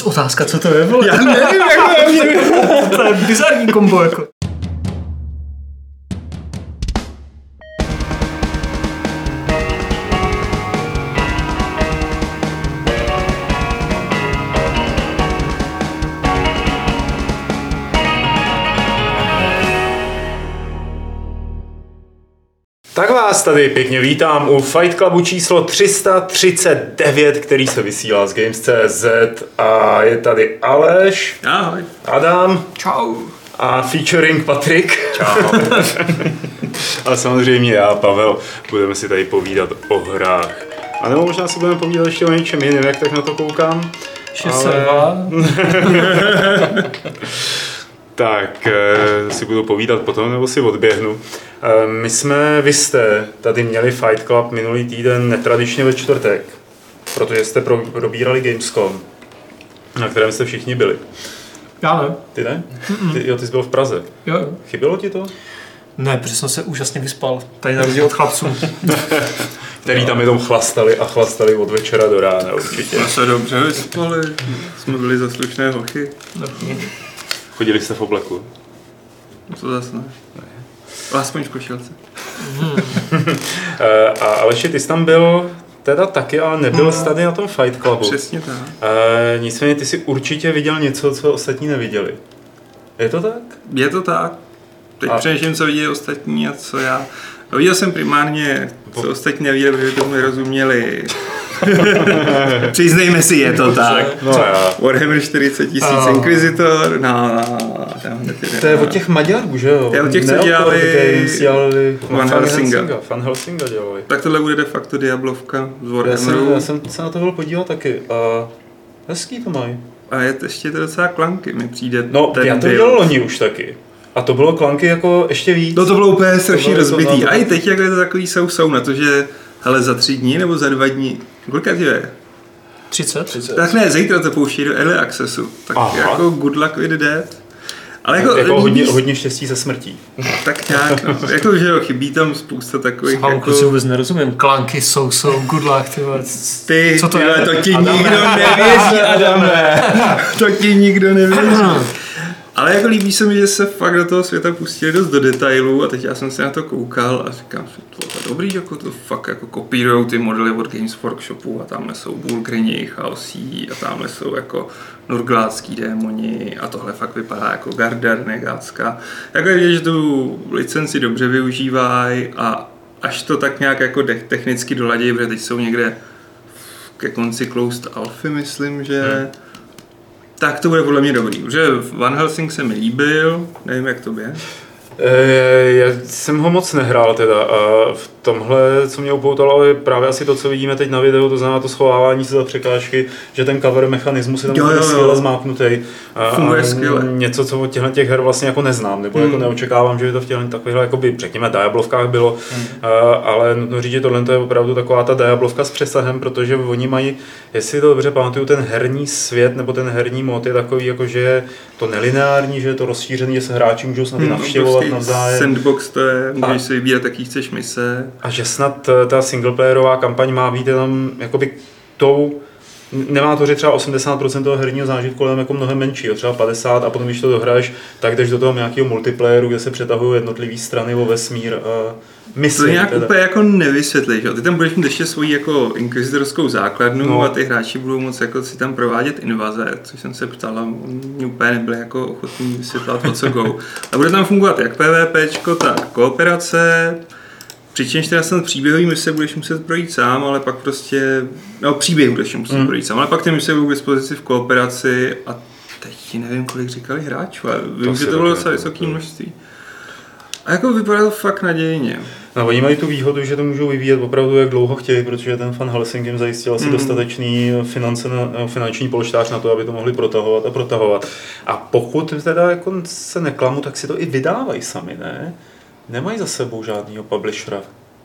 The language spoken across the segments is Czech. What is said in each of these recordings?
vůbec otázka, co to je, vole? Já nevím, jak to je bizarní kombo, jako. Vás tady pěkně vítám u Fight Clubu číslo 339, který se vysílá z Games.cz a je tady Aleš, Ahoj. Adam Čau. a featuring Patrik. Čau. a samozřejmě já, Pavel, budeme si tady povídat o hrách. A nebo možná si budeme povídat ještě o něčem jiném, jak tak na to koukám. Ale... tak eh, si budu povídat potom, nebo si odběhnu. Eh, my jsme, vy jste tady měli Fight Club minulý týden netradičně ve čtvrtek, protože jste pro, probírali Gamescom, na kterém jste všichni byli. Já ne. Ty ne? Ty, jo, ty jsi byl v Praze. Jo, jo. Chybělo ti to? Ne, protože jsem se úžasně vyspal. Tady na rozdíl od chlapců. Který tam jenom chlastali a chlastali od večera do rána určitě. Jsme se dobře vyspali. Jsme byli za slušné hochy. Chodili jste v obleku? No to zase ne. Aspoň v košilce. Eh, A Aleši, ty jsi tam byl teda taky, ale nebyl jsi tady na tom Fight Clubu. Přesně tak. Eh, nicméně ty si určitě viděl něco, co ostatní neviděli. Je to tak? Je to tak. Teď A- přemýšlím, co viděli ostatní a co já. Viděl jsem primárně, co ostatní neviděli, protože tomu nerozuměli. Přiznejme si, je to tak. No. Warhammer 40 tisíc Inquisitor, no, no, ty To je od těch Maďarů, že jo? To je od těch, co dělali dělali Van Helsinga. Van Helsinga dělali. Tak tohle bude de facto Diablovka z Já jsem, Warhammeru. já jsem se na to byl podívat taky. A hezký to mají. A je to ještě to docela klanky, mi přijde No, ten já to dělal loni už taky. A to bylo klanky jako ještě víc. No to bylo úplně strašně to- rozbitý. no, to- A i teď jak je to takový sou sou na to, že hele za tři dní nebo za dva dní, kolika ti je? 30? Tak ne, zítra to pouští do early accessu. Tak Aha. jako good luck with that. Ale jako, jako, hodně, hodně štěstí se smrtí. tak nějak, no. jako, že jo, chybí tam spousta takových Chápu, jako... kluci vůbec nerozumím. Klanky jsou, jsou, good luck, ty vole. Ty, Co to ty, je? ale to ti Adame. nikdo nevěří, Adame. to ti nikdo nevěří. Ale jako líbí se mi, že se fakt do toho světa pustili dost do detailů a teď já jsem se na to koukal a říkám si, to je dobrý, jako to fakt jako kopírujou ty modely od Games Workshopu a tamhle jsou Bulgrini, Chaosí a tamhle jsou jako Nurgládský démoni a tohle fakt vypadá jako Gardar, Negácka. Jako je že tu licenci dobře využívají a až to tak nějak jako technicky doladí, protože teď jsou někde ke konci Closed Alphy, myslím, že hmm. Tak to bude podle mě dobrý, protože Van Helsing se mi líbil, nevím jak to je. E, já jsem ho moc nehrál teda a v tomhle, co mě upoutalo, je právě asi to, co vidíme teď na videu, to znamená to schovávání se za překážky, že ten cover mechanismus je tam Jo, jo, skvěle zmáknutý. A, Funguje a skvěle. Něco, co od těchto těch her vlastně jako neznám, nebo Hmm. jako neočekávám, že by to v těchto takových, jakoby, řekněme, diablovkách bylo, Hmm. a, ale nutno říct, že tohle to je opravdu taková ta diablovka s přesahem, protože oni mají, jestli to dobře pamatuju, ten herní svět nebo ten herní mod je takový, jako že je to nelineární, že je to rozšířený, že se hráči můžou snad Hmm, navštěvovat obrovský navzájem. Sandbox to je, můžeš A- si vybírat, jaký chceš mise. A že snad eh, ta singleplayerová kampaň má být jenom jakoby tou, nemá to, že třeba 80% toho herního zážitku, ale jako mnohem menší, jo, třeba 50 a potom, když to dohraješ, tak jdeš do toho nějakého multiplayeru, kde se přetahují jednotlivé strany o vesmír a To mise. nějak teda. úplně jako nevysvětlíš. Ty tam budeš mít ještě svoji jako inkvizitorskou základnu No. a ty hráči budou moct jako si tam provádět invaze, což jsem se ptal a oni úplně nebyli jako ochotní vysvětlovat o co go. A bude tam fungovat jak PvPčko, tak kooperace, Přičemž teda snad příběhový mise budeš muset projít sám, ale pak prostě, no příběh budeš muset Mm. mm. projít sám, ale pak ty mise budou k dispozici v kooperaci a teď nevím, kolik říkali hráčů, ale vím, že to bylo docela vysoké množství. A jako vypadá to fakt nadějně. No, oni mají tu výhodu, že to můžou vyvíjet opravdu jak dlouho chtějí, protože ten fan Helsing jim zajistil asi Mhm. dostatečný finance na, finanční polštář na to, aby to mohli protahovat a protahovat. A pokud teda jako se neklamu, tak si to i vydávají sami, ne? Nemají za sebou žádného publishera.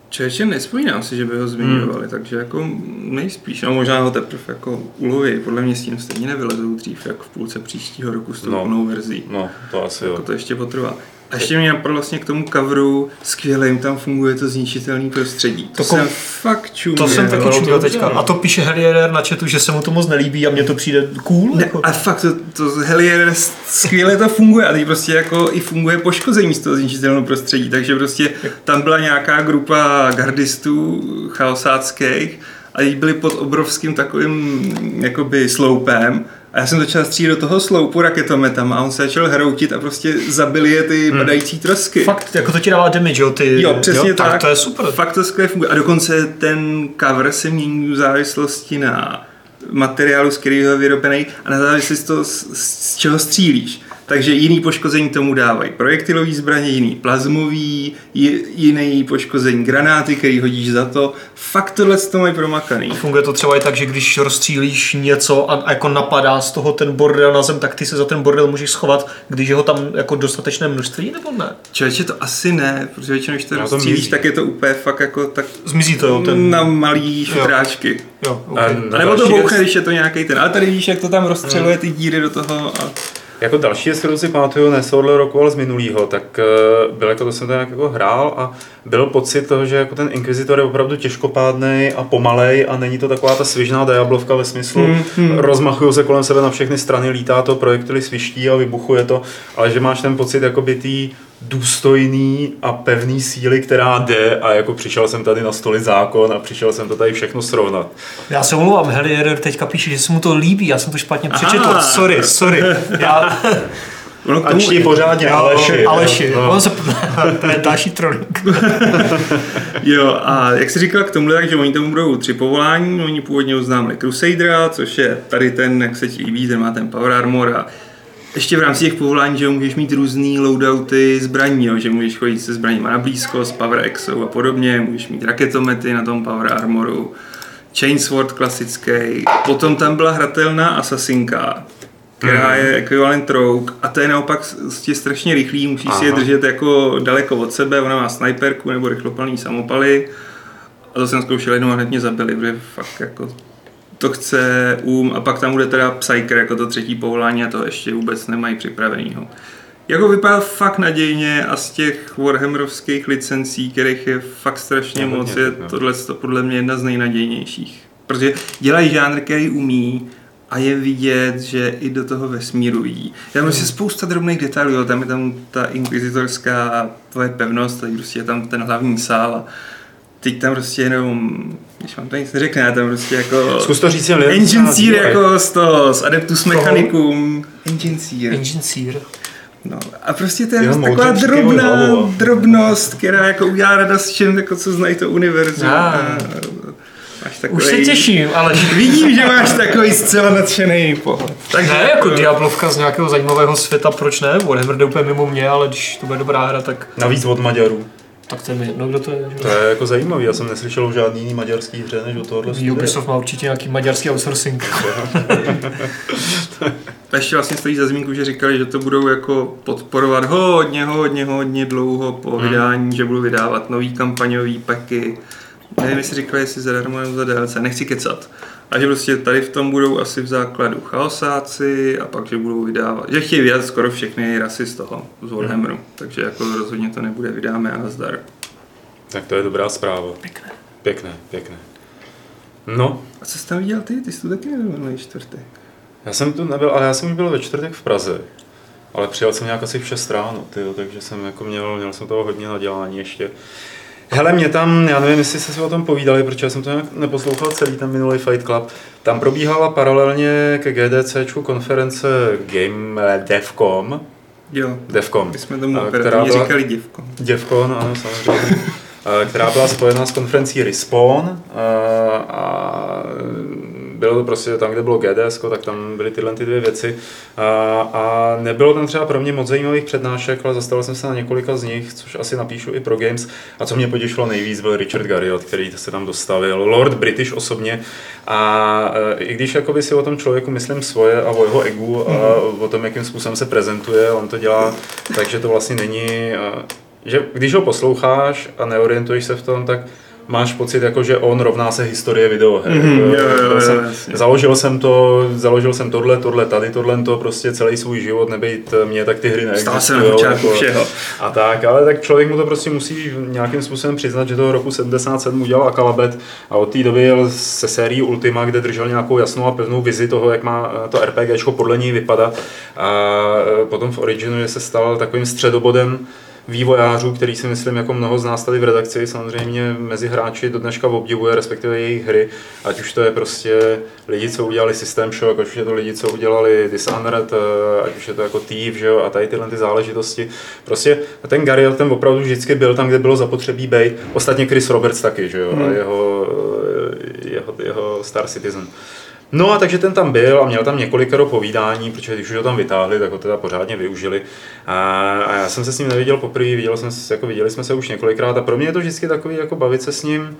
Čeče, nespomínám si, že by ho zmiňovali, hmm. takže jako nejspíš, no možná ho teprve jako uloví, podle mě s tím stejně nevylezou dřív, jak v půlce příštího roku s tou no. plnou verzí. No, to asi Jako jo. to ještě potrvá. A ještě mě napadlo vlastně k tomu coveru, skvěle jim tam funguje to zničitelné prostředí. To, to jsem fakt čuměl. To jsem taky čuměl teďka. A to píše Hellier na chatu, že se mu to moc nelíbí a mně to přijde cool. Ne, jako. A fakt to, to Hellier skvěle to funguje a teď prostě jako i funguje poškození z toho zničitelného prostředí. Takže prostě tam byla nějaká grupa gardistů chaosáckých a byli pod obrovským takovým jakoby sloupem a já jsem začal střílet do toho sloupu raketometama a on se začal hroutit a prostě zabili je ty hmm. padající trosky. Fakt, jako to ti dává damage, jo? Ty, jo, přesně jo, tak. tak. To je super. Fakt to skvěle funguje. A dokonce ten cover se mění v závislosti na materiálu, z kterého je vyrobený a na závislosti z, z, z čeho střílíš. Takže jiný poškození tomu dávají projektilový zbraně, jiný plazmový, jiný poškození granáty, který hodíš za to. Fakt tohle to mají promakaný. Funguje to třeba i tak, že když rozstřílíš něco a, a jako napadá z toho ten bordel na zem, tak ty se za ten bordel můžeš schovat, když je ho tam jako dostatečné množství, nebo ne? Člověče, to asi ne, protože většinou, když to rozstřílíš, tak je to úplně fakt jako tak Zmizí to, jo, ten... na malý šutráčky. Jo, okay. a, a nebo to bouchne, když je to nějaký ten. Ale tady víš, jak to tam rozstřeluje ty díry do toho. A... Jako další kterou si pamatuju, ne z roku, ale z minulého, tak uh, byl jako to jsem tam jako hrál a byl pocit toho, že jako ten Inquisitor je opravdu těžkopádný a pomalej a není to taková ta svižná diablovka ve smyslu hmm, hmm. rozmachují se kolem sebe na všechny strany, lítá to, projektily sviští a vybuchuje to, ale že máš ten pocit jakoby tý důstojný a pevný síly, která jde a jako přišel jsem tady na stoli zákon a přišel jsem to tady všechno srovnat. Já se omlouvám, Hellier teďka píše, že se mu to líbí, já jsem to špatně přečetl, Aha. sorry, sorry. Já... No, a čti pořádně Aleši. Aleši, no. on se, to je další trolling. jo, a jak jsi říkal k tomu, takže oni tam budou tři povolání, oni původně oznámili Crusadera, což je tady ten, jak se ti líbí, ten má ten Power Armor a ještě v rámci těch povolání, že můžeš mít různý loadouty zbraní, jo, že můžeš chodit se zbraněma na s Power Exo a podobně, můžeš mít raketomety na tom Power Armoru, Chainsword klasický, potom tam byla hratelná Assassinka, která mm. je ekvivalent Rogue a to je naopak je strašně rychlý, musíš Aha. si je držet jako daleko od sebe, ona má sniperku nebo rychlopalný samopaly a to jsem zkoušel jednou a hned mě zabili, protože fakt jako to chce um a pak tam bude teda Psyker jako to třetí povolání a to ještě vůbec nemají připravenýho. Jako vypadá fakt nadějně a z těch Warhammerovských licencí, kterých je fakt strašně je moc, je tohle to podle mě jedna z nejnadějnějších. Protože dělají žánr, který umí a je vidět, že i do toho vesmíru jí. Tam je prostě spousta drobných detailů, tam je tam ta inkvizitorská tvoje pevnost, tady prostě je tam ten hlavní sál a teď tam prostě jenom, když vám to nic neřekne, já tam prostě jako... Zkus to říct Engine Seer jako z, to, z Adeptus Mechanicum. Engine Seer. Engine Seer. No, a prostě to je taková drobná drobnost, která jako udělá radost všem, jako co znají to univerzum. A, máš takový... Už se těším, ale... Vidím, že máš takový zcela nadšený pohled. Tak ne, jako Diablovka z nějakého zajímavého světa, proč ne? Warhammer jde úplně mimo mě, ale když to bude dobrá hra, tak... Navíc od Maďarů. Tak to je mi jedno, kdo to je. Že? To je jako zajímavý, já jsem neslyšel o žádný jiný maďarský hře než o tohohle studia. Ubisoft má určitě nějaký maďarský outsourcing. A ještě vlastně stojí za zmínku, že říkali, že to budou jako podporovat hodně, hodně, hodně dlouho po hmm. vydání, že budou vydávat nový kampaňový paky. Nevím, jestli říkali, jestli zadarmo nebo za DLC, nechci kecat. A že prostě tady v tom budou asi v základu chaosáci a pak, že budou vydávat, že chtějí vydat skoro všechny rasy z toho, z Warhammeru. Hmm. Takže jako rozhodně to nebude, vydáme a nazdar. Tak to je dobrá zpráva. Pěkné. Pěkné, pěkné. No. A co jsi tam viděl ty? Ty jsi tu taky nebyl minulý čtvrtek. Já jsem tu nebyl, ale já jsem byl ve čtvrtek v Praze. Ale přijel jsem nějak asi v 6 ráno, tyjo, takže jsem jako měl, měl jsem toho hodně na dělání ještě. Hele, mě tam, já nevím, jestli jste si o tom povídali, protože já jsem to nějak neposlouchal celý ten minulý Fight Club. Tam probíhala paralelně ke GDC konference Game Devcom. Jo, Devcom. My jsme tomu která byla, říkali Devcom. Devcom, ano, samozřejmě. která byla spojená s konferencí Respawn a bylo to prostě tam, kde bylo GDS, tak tam byly tyhle ty dvě věci. A, a nebylo tam třeba pro mě moc zajímavých přednášek, ale zastavil jsem se na několika z nich, což asi napíšu i pro Games. A co mě potěšilo nejvíc, byl Richard Garriott, který se tam dostavil. Lord British osobně. A e, i když jakoby si o tom člověku myslím svoje a o jeho egu a mhm. o tom, jakým způsobem se prezentuje, on to dělá, takže to vlastně není, že když ho posloucháš a neorientuješ se v tom, tak máš pocit, jako, že on rovná se historie videoher. Jako, jo, jo, jo, jsem, založil jsem to, založil jsem tohle, tohle, tady, tohle, to prostě celý svůj život, nebejt mě, tak ty hry neexistují. Stál se na počátku všeho. A tak, ale tak člověk mu to prostě musí nějakým způsobem přiznat, že toho roku 77 udělal Akalabet a od té doby jel se sérií Ultima, kde držel nějakou jasnou a pevnou vizi toho, jak má eh, to RPGčko podle něj vypadat. A eh, potom v Originu se stal takovým středobodem vývojářů, který si myslím, jako mnoho z nás tady v redakci, samozřejmě mezi hráči do dneška obdivuje, respektive jejich hry, ať už to je prostě lidi, co udělali System Shock, ať už je to lidi, co udělali Dishonored, eh, ať už je to jako Thief, že jo, a tady tyhle ty záležitosti. Prostě ten Gary ten opravdu vždycky byl tam, kde bylo zapotřebí být. Ostatně Chris Roberts taky, že jo, a jeho, eh, jeho, jeho Star Citizen. No a takže ten tam byl a měl tam několikero povídání, protože když už ho tam vytáhli, tak ho teda pořádně využili. A, a já jsem se s ním neviděl poprvé, viděl jsem se, jako viděli jsme se už několikrát a pro mě je to vždycky takový jako bavit se s ním,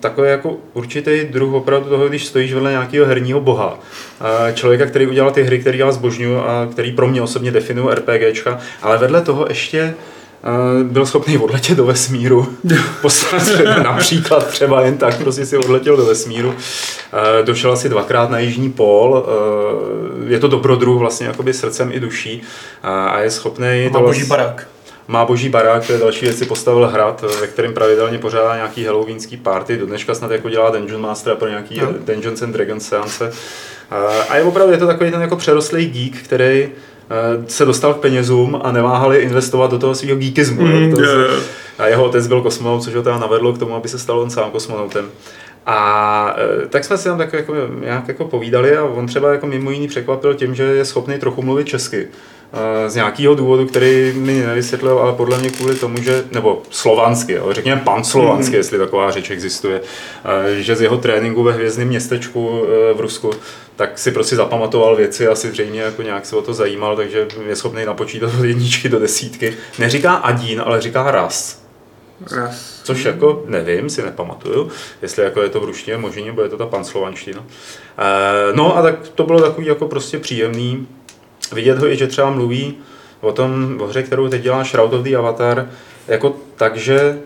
takový jako určitý druh opravdu toho, když stojíš vedle nějakého herního boha. Člověka, který udělal ty hry, který já zbožňuju a který pro mě osobně definují RPGčka, ale vedle toho ještě byl schopný odletět do vesmíru. Poslat například třeba jen tak, prostě si odletěl do vesmíru. Došel asi dvakrát na jižní pól. Je to dobrodruh vlastně jakoby srdcem i duší a je schopný... Má boží barák. Má boží barák, to je další věc, si postavil hrad, ve kterém pravidelně pořádá nějaký halloweenský party. Do dneška snad jako dělá Dungeon Master pro nějaký Jo. Dungeons and Dragons seance. A- je opravdu je to takový ten jako přerostlý geek, který se dostal k penězům a neváhali investovat do toho svého geekismu. Mm. To jo. a jeho otec byl kosmonaut, což ho teda navedlo k tomu, aby se stal on sám kosmonautem. A e, tak jsme si tam tak jako, nějak jako povídali a on třeba jako mimo jiný překvapil tím, že je schopný trochu mluvit česky. E, Z nějakého důvodu, který mi nevysvětlil, ale podle mě kvůli tomu, že, nebo slovansky, jo, řekněme pan slovansky, jestli taková řeč existuje, e, že z jeho tréninku ve hvězdném městečku e, v Rusku, tak si prostě zapamatoval věci, asi zřejmě jako nějak se o to zajímal, takže je schopný napočítat od jedničky do desítky. Neříká adín, ale říká ras. Raz. Což jako nevím, si nepamatuju, jestli jako je to v ruštině možný, nebo je to ta panslovanština. E, no a tak to bylo takový jako prostě příjemný vidět ho i, že třeba mluví o tom, o hře, kterou teď dělá Shroud of the Avatar, jako tak, že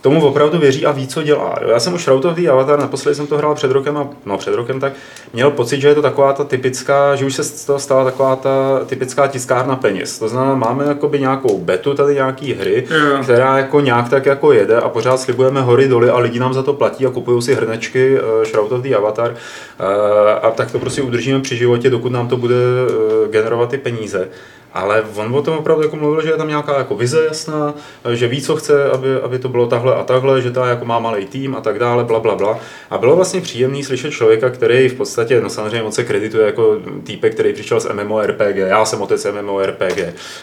tomu opravdu věří a ví, co dělá. Jo. Já jsem už Shroud of the Avatar, naposledy jsem to hrál před rokem, a, no před rokem tak, měl pocit, že je to taková ta typická, že už se z toho stala taková ta typická tiskárna peněz. To znamená, máme jakoby nějakou betu tady nějaký hry, Jo. která jako nějak tak jako jede a pořád slibujeme hory doly a lidi nám za to platí a kupují si hrnečky uh, Shroud of the Avatar uh, a tak to prostě udržíme při životě, dokud nám to bude uh, generovat ty peníze. Ale on o tom opravdu jako mluvil, že je tam nějaká jako vize jasná, že ví, co chce, aby, aby to bylo tahle a takhle, že ta jako má malý tým a tak dále, bla, bla, bla. A bylo vlastně příjemný slyšet člověka, který v podstatě, no samozřejmě moc se kredituje jako týpek, který přišel z MMORPG. Já jsem otec MMORPG,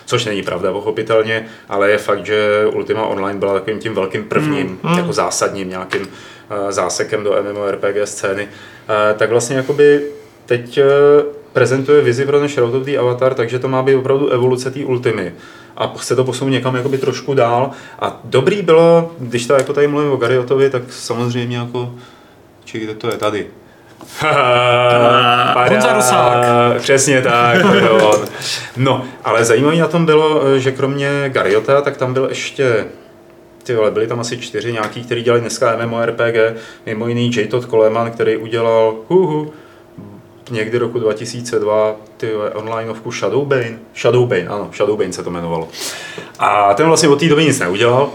což není pravda, pochopitelně, ale je fakt, že Ultima Online byla takovým tím velkým prvním, Mm. jako zásadním nějakým eh, zásekem do MMORPG scény. Eh, Tak vlastně jakoby teď eh, prezentuje vizi pro ten Shroud of the Avatar, takže to má být opravdu evoluce té Ultimy. A chce to posunout někam jakoby trošku dál. A dobrý bylo, když to jako tady mluvím o Gariotovi, tak samozřejmě jako... Či kde to je? Tady. Honza Rusák. Přesně tak. No, ale zajímavé na tom bylo, že kromě Gariota, tak tam byl ještě ty vole, byli tam asi čtyři nějaký, který dělali dneska MMORPG, mimo jiný J. Todd Coleman, který udělal huhu, někdy roku 2002 ty onlineovku Shadowbane. Shadowbane, ano, Shadowbane se to jmenovalo. A ten vlastně od té doby nic neudělal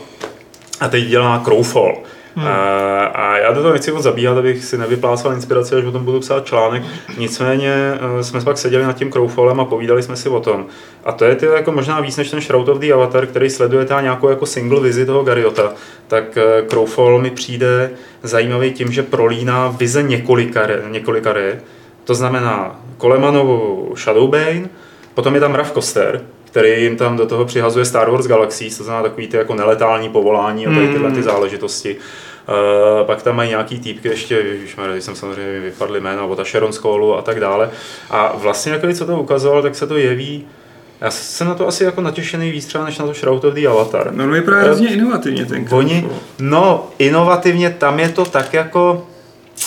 a teď dělá Crowfall. Hmm. A, a já do toho nechci moc zabíhat, abych si nevyplácal inspiraci, až o tom budu psát článek. Nicméně eh, jsme pak seděli nad tím Crowfallem a povídali jsme si o tom. A to je ty jako možná víc než ten Shroud of the Avatar, který sleduje ta nějakou jako single vizi toho Gariota. Tak eh, Crowfall mi přijde zajímavý tím, že prolíná vize několika, několika re. To znamená Colemanovu Shadowbane, potom je tam Rav Koster, který jim tam do toho přihazuje Star Wars Galaxies, to znamená takový ty jako neletální povolání a tady tyhle ty záležitosti. Uh, pak tam mají nějaký týpky ještě, když jsem samozřejmě vypadly jména, od Sharon Skolu a tak dále. A vlastně jako co to ukazoval, tak se to jeví já jsem na to asi jako natěšený víc třeba než na to Shroud of the Avatar. No, no vypadá hrozně inovativně ten Oni, Crowfall. no, inovativně tam je to tak jako,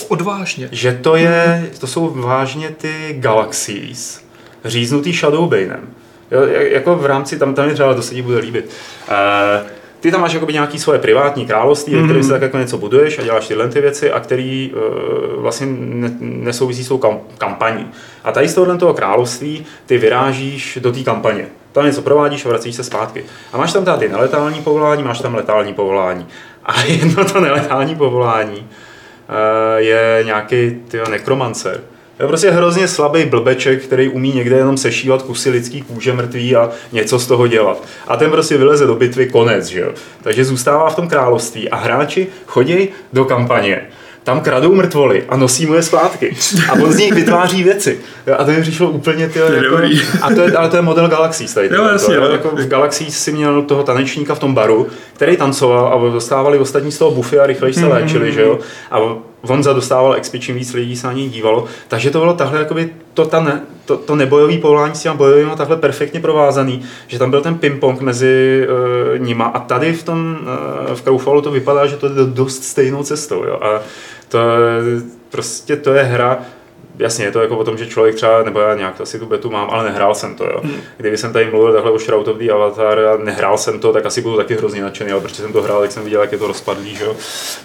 Odvážně. že to je, to jsou vážně ty Galaxies, říznutý Shadowbanem. Jo, jak- jako v rámci, tam, tam je třeba, to se ti bude líbit. Uh, ty tam máš jakoby nějaký svoje privátní království, mm-hmm. které si tak jako něco buduješ a děláš tyhle ty věci a který uh, vlastně ne, nesouvisí s tou kam, kampaní. A tady z tohohle toho království ty vyrážíš do té kampaně. Tam něco provádíš a vracíš se zpátky. A máš tam tady neletální povolání, máš tam letální povolání. A jedno to neletální povolání je nějaký tyjo, nekromancer je prostě hrozně slabý blbeček, který umí někde jenom sešívat kusy lidský kůže mrtvý a něco z toho dělat. A ten prostě vyleze do bitvy konec, že jo. Takže zůstává v tom království a hráči chodí do kampaně tam kradou mrtvoly a nosí mu je zpátky. A on z nich vytváří věci. A to mi přišlo úplně ty, jako, a to je, ale to je model Galaxy. Tady, jo, jasně, to, jako v Galaxy si měl toho tanečníka v tom baru, který tancoval a dostávali ostatní z toho bufy a rychleji se léčili, mm-hmm. že jo. A Vonza dostával XP, čím víc lidí se na něj dívalo. Takže to bylo takhle, jakoby to, ta ne, to, to nebojový povolání s těma bojovými takhle perfektně provázaný, že tam byl ten ping-pong mezi uh, nima a tady v tom uh, v Crowfallu to vypadá, že to je dost stejnou cestou. Jo. A to prostě to je hra, jasně je to jako o tom, že člověk třeba, nebo já nějak asi tu betu mám, ale nehrál jsem to, jo. Hmm. Kdyby jsem tady mluvil takhle o Shroud of the Avatar a nehrál jsem to, tak asi budu taky hrozně nadšený, ale protože jsem to hrál, tak jsem viděl, jak je to rozpadlý, že jo,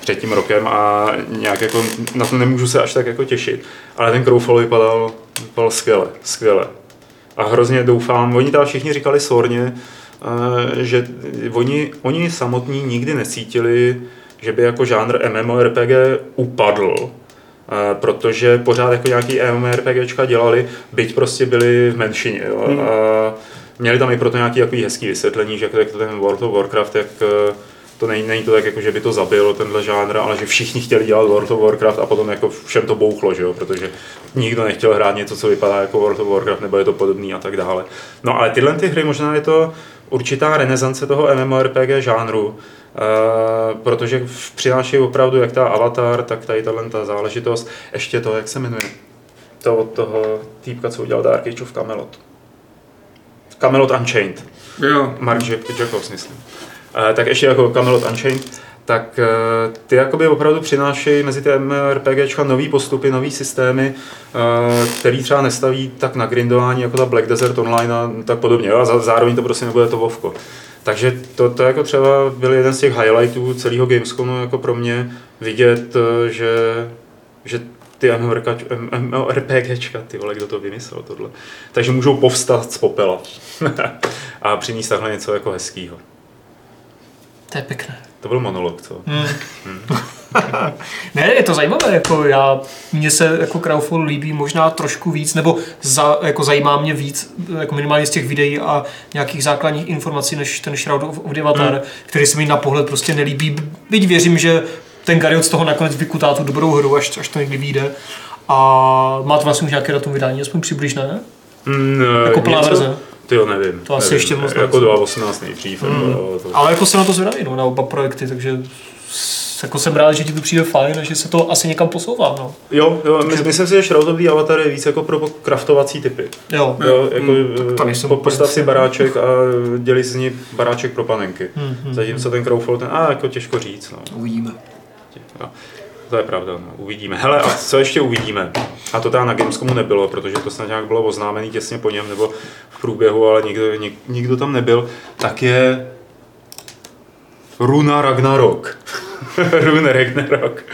před tím rokem a nějak jako na to nemůžu se až tak jako těšit. Ale ten Crowfall vypadal, vypadal skvěle, skvěle. A hrozně doufám, oni tam všichni říkali sorně, eh, že oni, oni samotní nikdy necítili, že by jako žánr MMORPG upadl, protože pořád jako nějaký MMORPGčka dělali, byť prostě byli v menšině. Jo. Hmm. A měli tam i proto nějaký takový hezký vysvětlení, že jak to ten World of Warcraft, jak eh, to není, není to tak, jako, že by to zabilo tenhle žánr, ale že všichni chtěli dělat World of Warcraft a potom jako všem to bouchlo, že jo? protože nikdo nechtěl hrát něco, co vypadá jako World of Warcraft, nebo je to podobný a tak dále. No ale tyhle ty hry možná je to určitá renesance toho MMORPG žánru, Uh, protože přináší opravdu jak ta Avatar, tak tady ta záležitost. Ještě to, jak se jmenuje, to od toho týpka, co udělal Dark Age of Camelot. Camelot Unchained. Jo. Mark Jacobs, myslím. Uh, tak ještě jako Camelot Unchained, tak uh, ty jakoby opravdu přinášejí mezi ty MMORPGčka nový postupy, nový systémy, uh, který třeba nestaví tak na grindování jako ta Black Desert Online a tak podobně. A zároveň to prostě nebude to Vovko. Takže to, to jako třeba byl jeden z těch highlightů celého Gamescomu jako pro mě vidět, eh, že, že ty MMORPGčka, ty vole, kdo to vymyslel tohle. Takže můžou povstat z popela a přinést takhle něco jako hezkýho. To je pěkné. To byl monolog, co? Hmm. Hmm. ne, je to zajímavé, jako já, mně se jako Crowfall líbí možná trošku víc, nebo za, jako zajímá mě víc, jako minimálně z těch videí a nějakých základních informací, než ten Shroud of Devatar, hmm. který se mi na pohled prostě nelíbí. Byť věřím, že ten Gariot z toho nakonec vykutá tu dobrou hru, až, až to někdy vyjde. A má to vlastně už nějaké datum vydání, aspoň přibližné? Mm, jako plná verze? Ty jo, nevím. To asi nevím. ještě moc Jako 2018 nejdřív. Mm. to... Ale jako se na to zvědavý, no, na oba projekty, takže jako jsem rád, že ti to přijde fajn a že se to asi někam posouvá. No. Jo, jo Takže... myslím si, že Shroudový avatar je víc jako pro kraftovací typy. Jo. jo jako, mm, po, postav si baráček a dělí z ní baráček pro panenky. Hmm, hmm, Zatímco ten Crowfall, ten, a jako těžko říct. No. Uvidíme. Jo. To je pravda, no. uvidíme. Hele, a co ještě uvidíme? A to teda na Gamescomu nebylo, protože to snad nějak bylo oznámený těsně po něm, nebo v průběhu, ale nikdo, nik, nikdo tam nebyl, tak je Runa Ragnarok. Runa Ragnarok.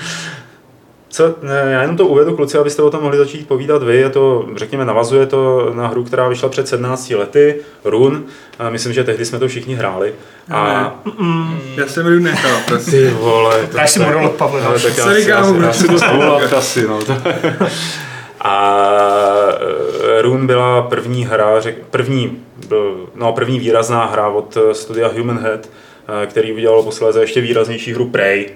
Co, ne, já jenom to uvedu, kluci, abyste o tom mohli začít povídat vy. Je to, řekněme, navazuje to na hru, která vyšla před 17 lety, Run. A myslím, že tehdy jsme to všichni hráli. A... Mm, já jsem Run nechal. Ty vole. To, já si mohl od. Ale tak já, já, já, já si asi, no. A e, Rune byla první hra, řek, první, no, první výrazná hra od studia Human Head, e, který udělal posledně ještě výraznější hru Prey,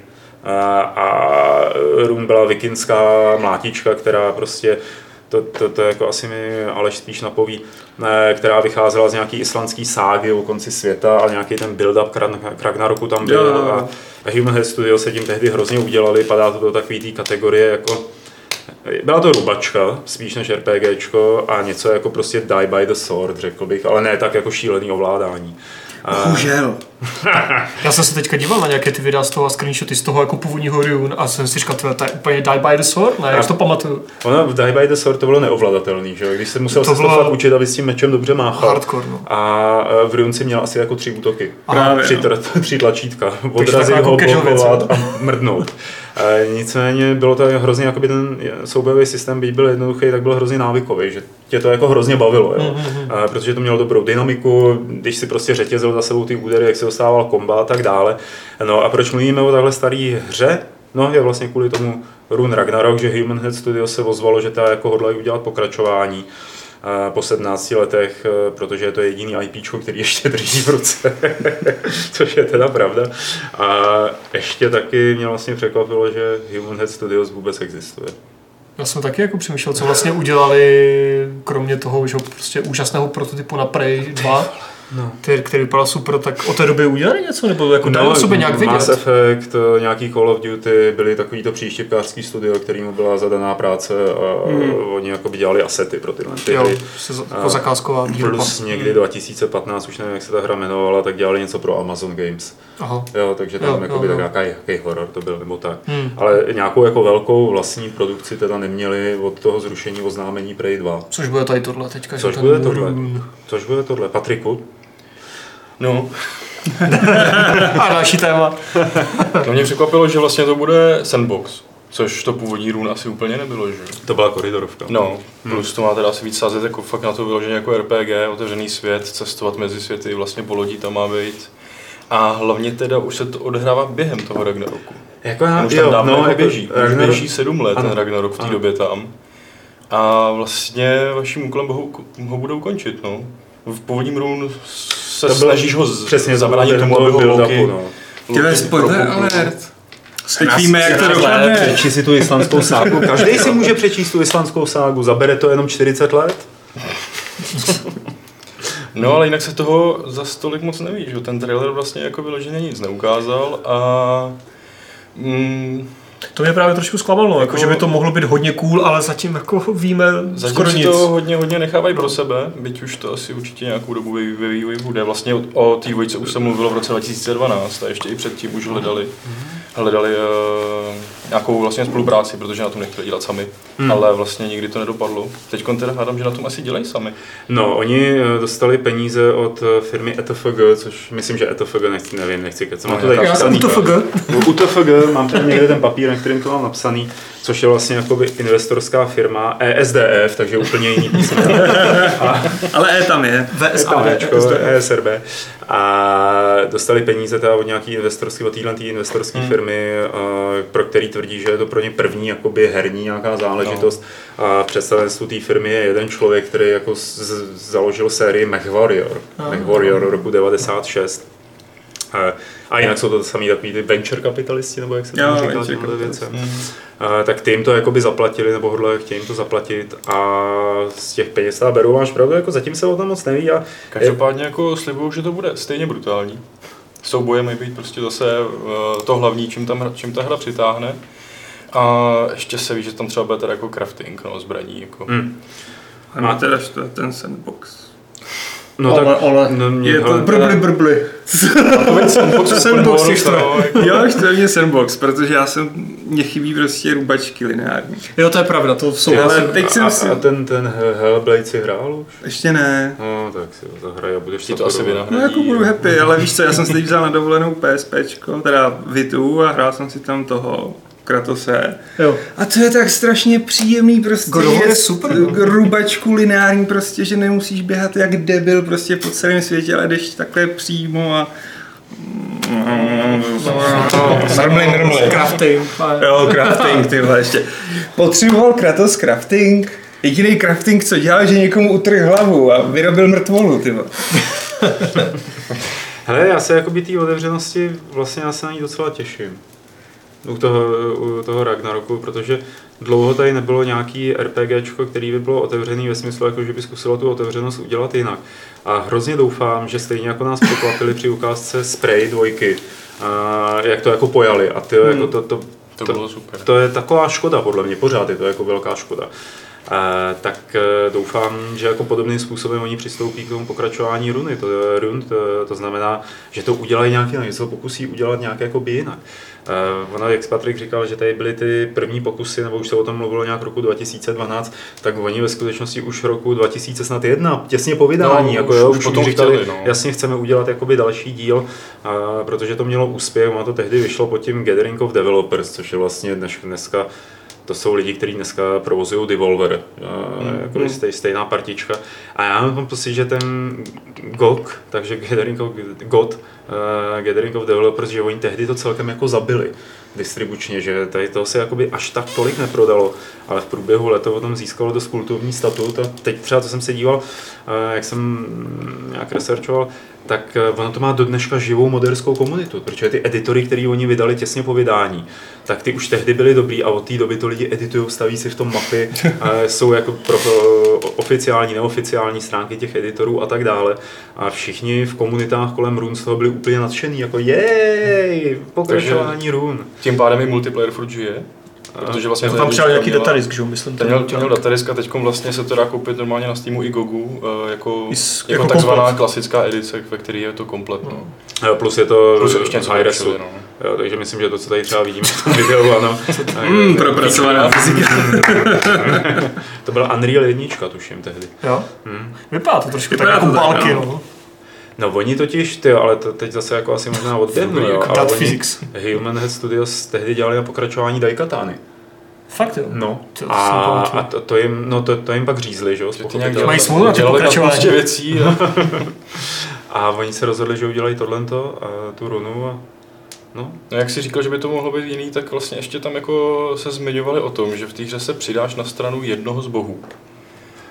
a Rum byla vikinská mlátička, která prostě to, to, to jako asi mi Aleš spíš napoví, která vycházela z nějaký islandský ságy o konci světa a nějaký ten build-up k Ragnaroku tam byl jo. a, a Human Head Studio se tím tehdy hrozně udělali, padá to do takové té kategorie jako byla to rubačka, spíš než RPGčko a něco jako prostě Die by the Sword, řekl bych, ale ne tak jako šílený ovládání. Bohužel. Já jsem se teďka díval na nějaké ty videa z toho a screenshoty z toho jako původního Rune a jsem si říkal, to je úplně Die by the Sword, ne, jak to pamatuju. Ono v Die by the Sword to bylo neovladatelný, že jo? Když se musel To se bylo- fakt učit, aby s tím mečem dobře máchal. Hardcore, no. A e, v Runci měl asi jako tři útoky. Právě, tři, no. tr- tři tlačítka. Odrazit jako ho, blokovat jo. a mrdnout. E, nicméně bylo to hrozně, jakoby ten soubojový systém, byť byl jednoduchý, tak byl hrozně návykový, že tě to jako hrozně bavilo, jo? Mm-hmm. E, protože to mělo dobrou dynamiku, když si prostě řetězil za sebou ty údery, jak se dostával komba a tak dále. No a proč mluvíme o takhle staré hře? No je vlastně kvůli tomu Rune Ragnarok, že Human Head Studio se ozvalo, že ta jako hodlají udělat pokračování po 17 letech, eh, protože je to jediný IP, který ještě drží v ruce, což je teda pravda. A ještě taky mě vlastně překvapilo, že Human Head Studios vůbec existuje. Já jsem taky jako přemýšlel, co vlastně udělali, kromě toho, že prostě úžasného prototypu na Prey 2, No. který, který vypadal super, tak od té doby udělali něco, nebo jako dali o sobě nějak vidět? Mass Effect, eh, nějaký Call of Duty, byly takovýto příštěpkářský studio, kterýmu byla zadaná práce a Hmm. oni jako by dělali asety pro tyhle ty Jo, hry. A jako zakázková výroba. Plus někdy 2015, už nevím, jak se ta hra jmenovala, tak dělali něco pro Amazon Games. Aha. Jo, takže tam Jo, jakoby jo, jo. tak nějaký, jaký horor to byl, nebo tak. Hmm. Ale nějakou jako velkou vlastní produkci teda neměli od toho zrušení oznámení Prey 2. Což bude tady tohle teďka. Což bude tohle? Což bude tohle? Patriku? No, A další téma. no mě překvapilo, že vlastně to bude sandbox, což to původní run asi úplně nebylo, že? To byla koridorovka. No, plus to má teda asi víc sázet jako fakt na to vyloženě jako RPG, otevřený svět, cestovat mezi světy, vlastně po lodí tam má být. A hlavně teda už se to odehrává během toho Ragnaroku. Jako já, už tam dávno jako běží, už Ragnarok- běží sedm let Ano. ten Ragnarok v té době tam. A vlastně vaším úkolem ho, ho budou končit, no. V původním runu se To bylo- snažíš ho z- Přesně, to zabránit bylo tomu, aby ho Loki, build-upu, no. Tyhle spoiler alert. Teď víme, jak to dopadne. Přečti si tu islandskou ságu. Každý si může přečíst tu islandskou ságu. Zabere to jenom 40 let? No ale jinak se toho za stolik moc neví, že ten trailer vlastně jako vyloženě nic neukázal a mm, To mě právě trošku zklamalo, jako, Jako- že by to mohlo být hodně cool, ale zatím jako víme zatím skoro si nic. to hodně, hodně nechávají pro sebe, byť už to asi určitě nějakou dobu ve vývoji bude. Vlastně o, o té dvojce už se mluvilo v roce 2012 a ještě i předtím už hledali, hledali uh, nějakou vlastně spolupráci, protože na tom nechtěli dělat sami, Hmm. ale vlastně nikdy to nedopadlo. Teď teda hádám, že na tom asi dělají sami. No, oni eh, dostali peníze od eh, firmy ETFG, což myslím, že ETFG, nechci, nevím, nechci kecat. Mám No, to tady já- Já jsem napsaný. UTFG. U UTFG mám tady někde ten papír, na kterým to mám napsaný, což je vlastně jakoby investorská firma ESDF, takže úplně jiný písmo. Ale E tam je. VSAD. ESDFčko, ESRB. A dostali peníze teda od nějaký investorský, od téhle investorské Hmm. firmy, eh, pro který tvrdí, že je to pro ně první jakoby herní nějaká záležitost. A představenstvu té firmy je jeden člověk, který jako z, z, založil sérii MechWarrior. Ah. MechWarrior roku 96. A, a jinak jsou to samý takový ty venture kapitalisti, nebo jak se to říká těmhle capitalisti. věcem. A, tak ty jim to jakoby zaplatili, nebo hodle chtějí jim to zaplatit a z těch peněz teda berou, máš pravdu, jako zatím se o tom moc neví a Každopádně jako slibuju, že to bude stejně brutální. Souboje mají být prostě zase eh, to hlavní, čím, tam, hra- čím ta hra přitáhne. A ještě se ví, že tam třeba bude teda jako crafting, no, zbraní. Jako. Hm. A má teda što ten sandbox. No Ale- tak, ale no, mě, Je to hele, brbli brbli. Sandbox, Sandbox to. bonus, no, Jo, to je mě sandbox, protože já jsem, mě chybí prostě rubačky lineární. Jo, to je pravda, to jsou Ale vlastně... teď jsem a, si- a ten, ten Hellblade si hrál už? Ještě ne. No, tak si ho zahraj a budeš Ti to asi vynahradí. No jako budu happy, ale víš co, já jsem si teď vzal na dovolenou PSPčko, teda Vitu a hrál jsem si tam toho Kratose. Jo. A to je tak strašně příjemný prostě. God je super, no. Rubačku lineární prostě, že nemusíš běhat jak debil prostě po celém světě, ale jdeš takhle přímo a... Mrmli, mrmli. Crafting. Jo, crafting, ty vole, ještě. Potřeboval Kratos crafting, jediný crafting, co dělal, že někomu utrh hlavu a vyrobil mrtvolu, ty. Hele, já se jakoby té otevřenosti vlastně já se na ní docela těším. U toho, u toho Ragnaroku, protože dlouho tady nebylo nějaký RPGčko, který by bylo otevřený ve smyslu, jako že by zkusilo tu otevřenost udělat jinak. A hrozně doufám, že stejně jako nás překvapili při ukázce Spray dvojky, a jak to jako pojali. A ty, jako to, to, To bylo super. to je taková škoda, podle mě, pořád je to jako velká škoda. Eh, tak eh, doufám, že jako podobným způsobem oni přistoupí k tomu pokračování runy. To, run, to, to znamená, že to udělají nějaký, něco pokusí udělat nějak jako by jinak. Uh, ono, jak Patrik říkal, že tady byly ty první pokusy, nebo už se o tom mluvilo nějak roku 2012, tak oni ve skutečnosti už roku 2001, těsně po vydání, No, jako už- jo, už už, potom říkali, chtěli, no. jasně chceme udělat jakoby další díl, uh, protože to mělo úspěch, ono to tehdy vyšlo pod tím Gathering of Developers, což je vlastně dnes, dneska to jsou lidi, kteří dneska provozují Devolver, mm. jako Mm. stej, stejná partička. A já mám pocit, že ten GOG, takže Gathering of, God, uh, Gathering of Developers, že oni tehdy to celkem jako zabili distribučně, že tady to se jakoby až tak tolik neprodalo, ale v průběhu let to potom získalo dost kultovní statut a teď třeba, co jsem se díval, eh, jak jsem mm, nějak researchoval, tak eh, ono to má do dneška živou moderskou komunitu, protože ty editory, které oni vydali těsně po vydání, tak ty už tehdy byly dobrý a od té doby to lidi editují, staví si v tom mapy, jsou jako pro, eh, oficiální, neoficiální stránky těch editorů a tak dále. A všichni v komunitách kolem Run z toho byli úplně nadšený, jako jej, pokračování Run. Tím pádem i multiplayer furt žije. Protože vlastně To tam přijal nějaký datadisk, že jo, myslím. Ten měl, ten měl datadisk a teď vlastně se to dá koupit normálně na Steamu i Gogu, eh, jako, I s- jako, jako takzvaná komplet. klasická edice, ve které je to komplet. No. Eh, Plus je to Plus je ještě něco high resu. vylepšili, no. Jo, takže myslím, že to, co tady třeba vidíme v tom videu, ano. Hmm, propracovaná fyzika. to byl Unreal 1, tuším tehdy. Jo? Hmm. Vypadá to trošku Vypadá tak jako tak, pálky, no. No. Oni totiž, ty, ale to teď zase jako asi možná odběhnu, jo, ale oni, physics. Human Head Studios tehdy dělali na pokračování Daikatány. Fakt jo. No. To A, a to, to, jim, no to, to jim pak řízli, že jo, z Že ty pochopitelnosti. nějak Mají smůlu na ty dělali na pokračování. věcí. A, A oni se rozhodli, že udělají tohleto, a tu runu a no, no, jak si říkal, že by to mohlo být jiný, tak vlastně ještě tam jako se zmiňovali o tom, že v té hře se přidáš na stranu jednoho z bohů.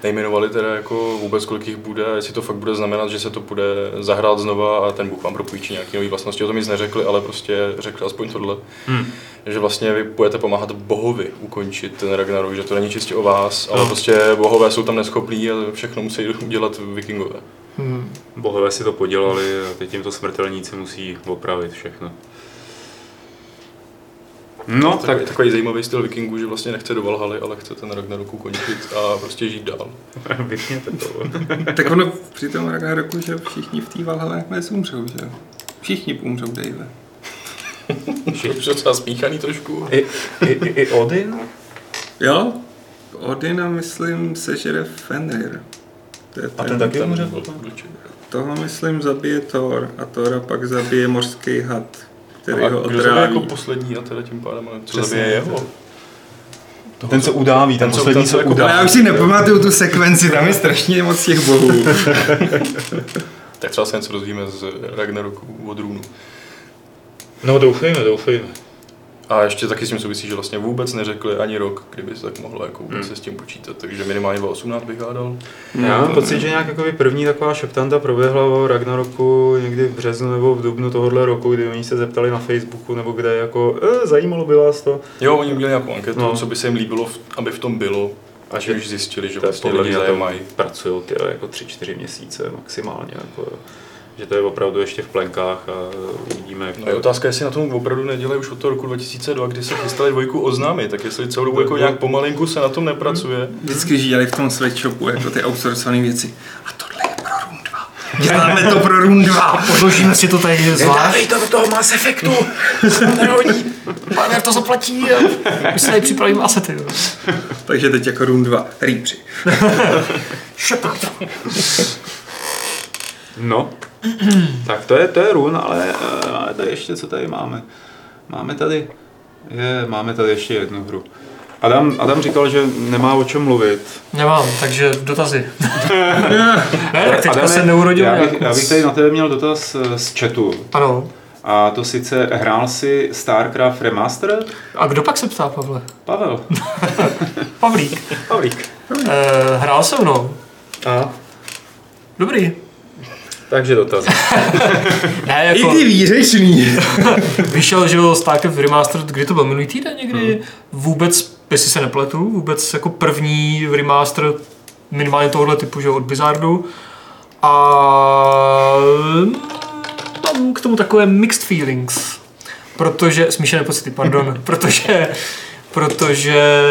Nejmenovali teda jako vůbec, kolik jich bude, a jestli to fakt bude znamenat, že se to bude zahrát znova a ten bůh vám propůjčí nějaké nové vlastnosti. O tom nic neřekli, ale prostě řekli aspoň tohle. Hmm. Že vlastně vy budete pomáhat bohovi ukončit ten Ragnarok, že to není čistě o vás, ale No. prostě bohové jsou tam neschopní a všechno musí udělat vikingové. Hmm. bohové si to podělali a teď jim to smrtelníci musí opravit všechno. No, tak tak takový zajímavý styl vikingů, že vlastně nechce do Valhaly, ale chce ten Ragnarok ukončit a prostě žít dál. vypněte to. Tak ono při tom Ragnaroku, že všichni v té Valhalle nakonec umřou, že jo? Všichni umřou, Dave. Je třeba smíchaný trošku. I, i, i, i Odin? Jo? Odina, myslím, sežere Fenrir. To je A ten taky umře? Toho, myslím, zabije Thor a Thora pak zabije mořský had, který A ho otráví. jako poslední a teda tím pádem, co zabije jeho? Ten, co udáví, ten, Ten, poslední, co jako- udáví. já už si nepamatuju tu sekvenci, tam je strašně moc těch bohů. Tak třeba se něco dozvíme z Ragnaroku od Růnu. No doufejme, doufejme. A ještě taky s tím souvisí, že vlastně vůbec neřekli ani rok, kdyby se tak mohlo jako vůbec Hmm. se s tím počítat, takže minimálně 18 bych hádal. Já mám pocit, že nějak jakoby první taková šoptanta proběhla o Ragnaroku někdy v březnu nebo v dubnu tohohle roku, kdy oni se zeptali na Facebooku nebo kde jako, e, zajímalo by vás to. Jo, oni udělali nějakou anketu, No. co by se jim líbilo, aby v tom bylo. A že- už zjistili, že vlastně lidi mě zájem tam mají. pracují ty jako tři, čtyři měsíce maximálně. Jako, že to je opravdu ještě v plenkách a uvidíme, jak No to je otázka, jestli na tom opravdu nedělají už od toho roku 2002, kdy se chystali dvojku oznámit, tak jestli celou dobu jako nějak pomalinku se na tom nepracuje. Vždycky žíjeli v tom sweatshopu jako ty outsourcované věci. A tohle je pro Room 2. Děláme to pro Room 2. Podložíme si to tady zvlášť. to do toho Mass Effectu! Partner to zaplatí a my si tady připravíme asety. Takže teď jako Room 2. Reapři. Shepard. No, tak to je, to je run, ale, eh, ale tady ještě, co tady máme? Máme tady, je, máme tady ještě jednu hru. Adam, Adam říkal, že nemá o čem mluvit. Nemám, takže dotazy. ne, tak teďka Adame, se neurodil já bych, já bych tady na tebe měl dotaz eh, z chatu. Ano. A to sice hrál si StarCraft Remastered? A kdo pak se ptá, Pavle? Pavel. Pavlík. Pavlík. Eh, hrál se mnou. A? Dobrý. Takže dotaz. Ne, I jako ty výřečný. vyšel, že jo, StarCraft Remastered, kdy to byl minulý týden někdy? Vůbec, jestli se nepletu, vůbec jako první remaster minimálně tohohle typu, že jo, od Blizzardu. A mám k tomu takové mixed feelings. Protože, smíšené pocity, pardon, protože, protože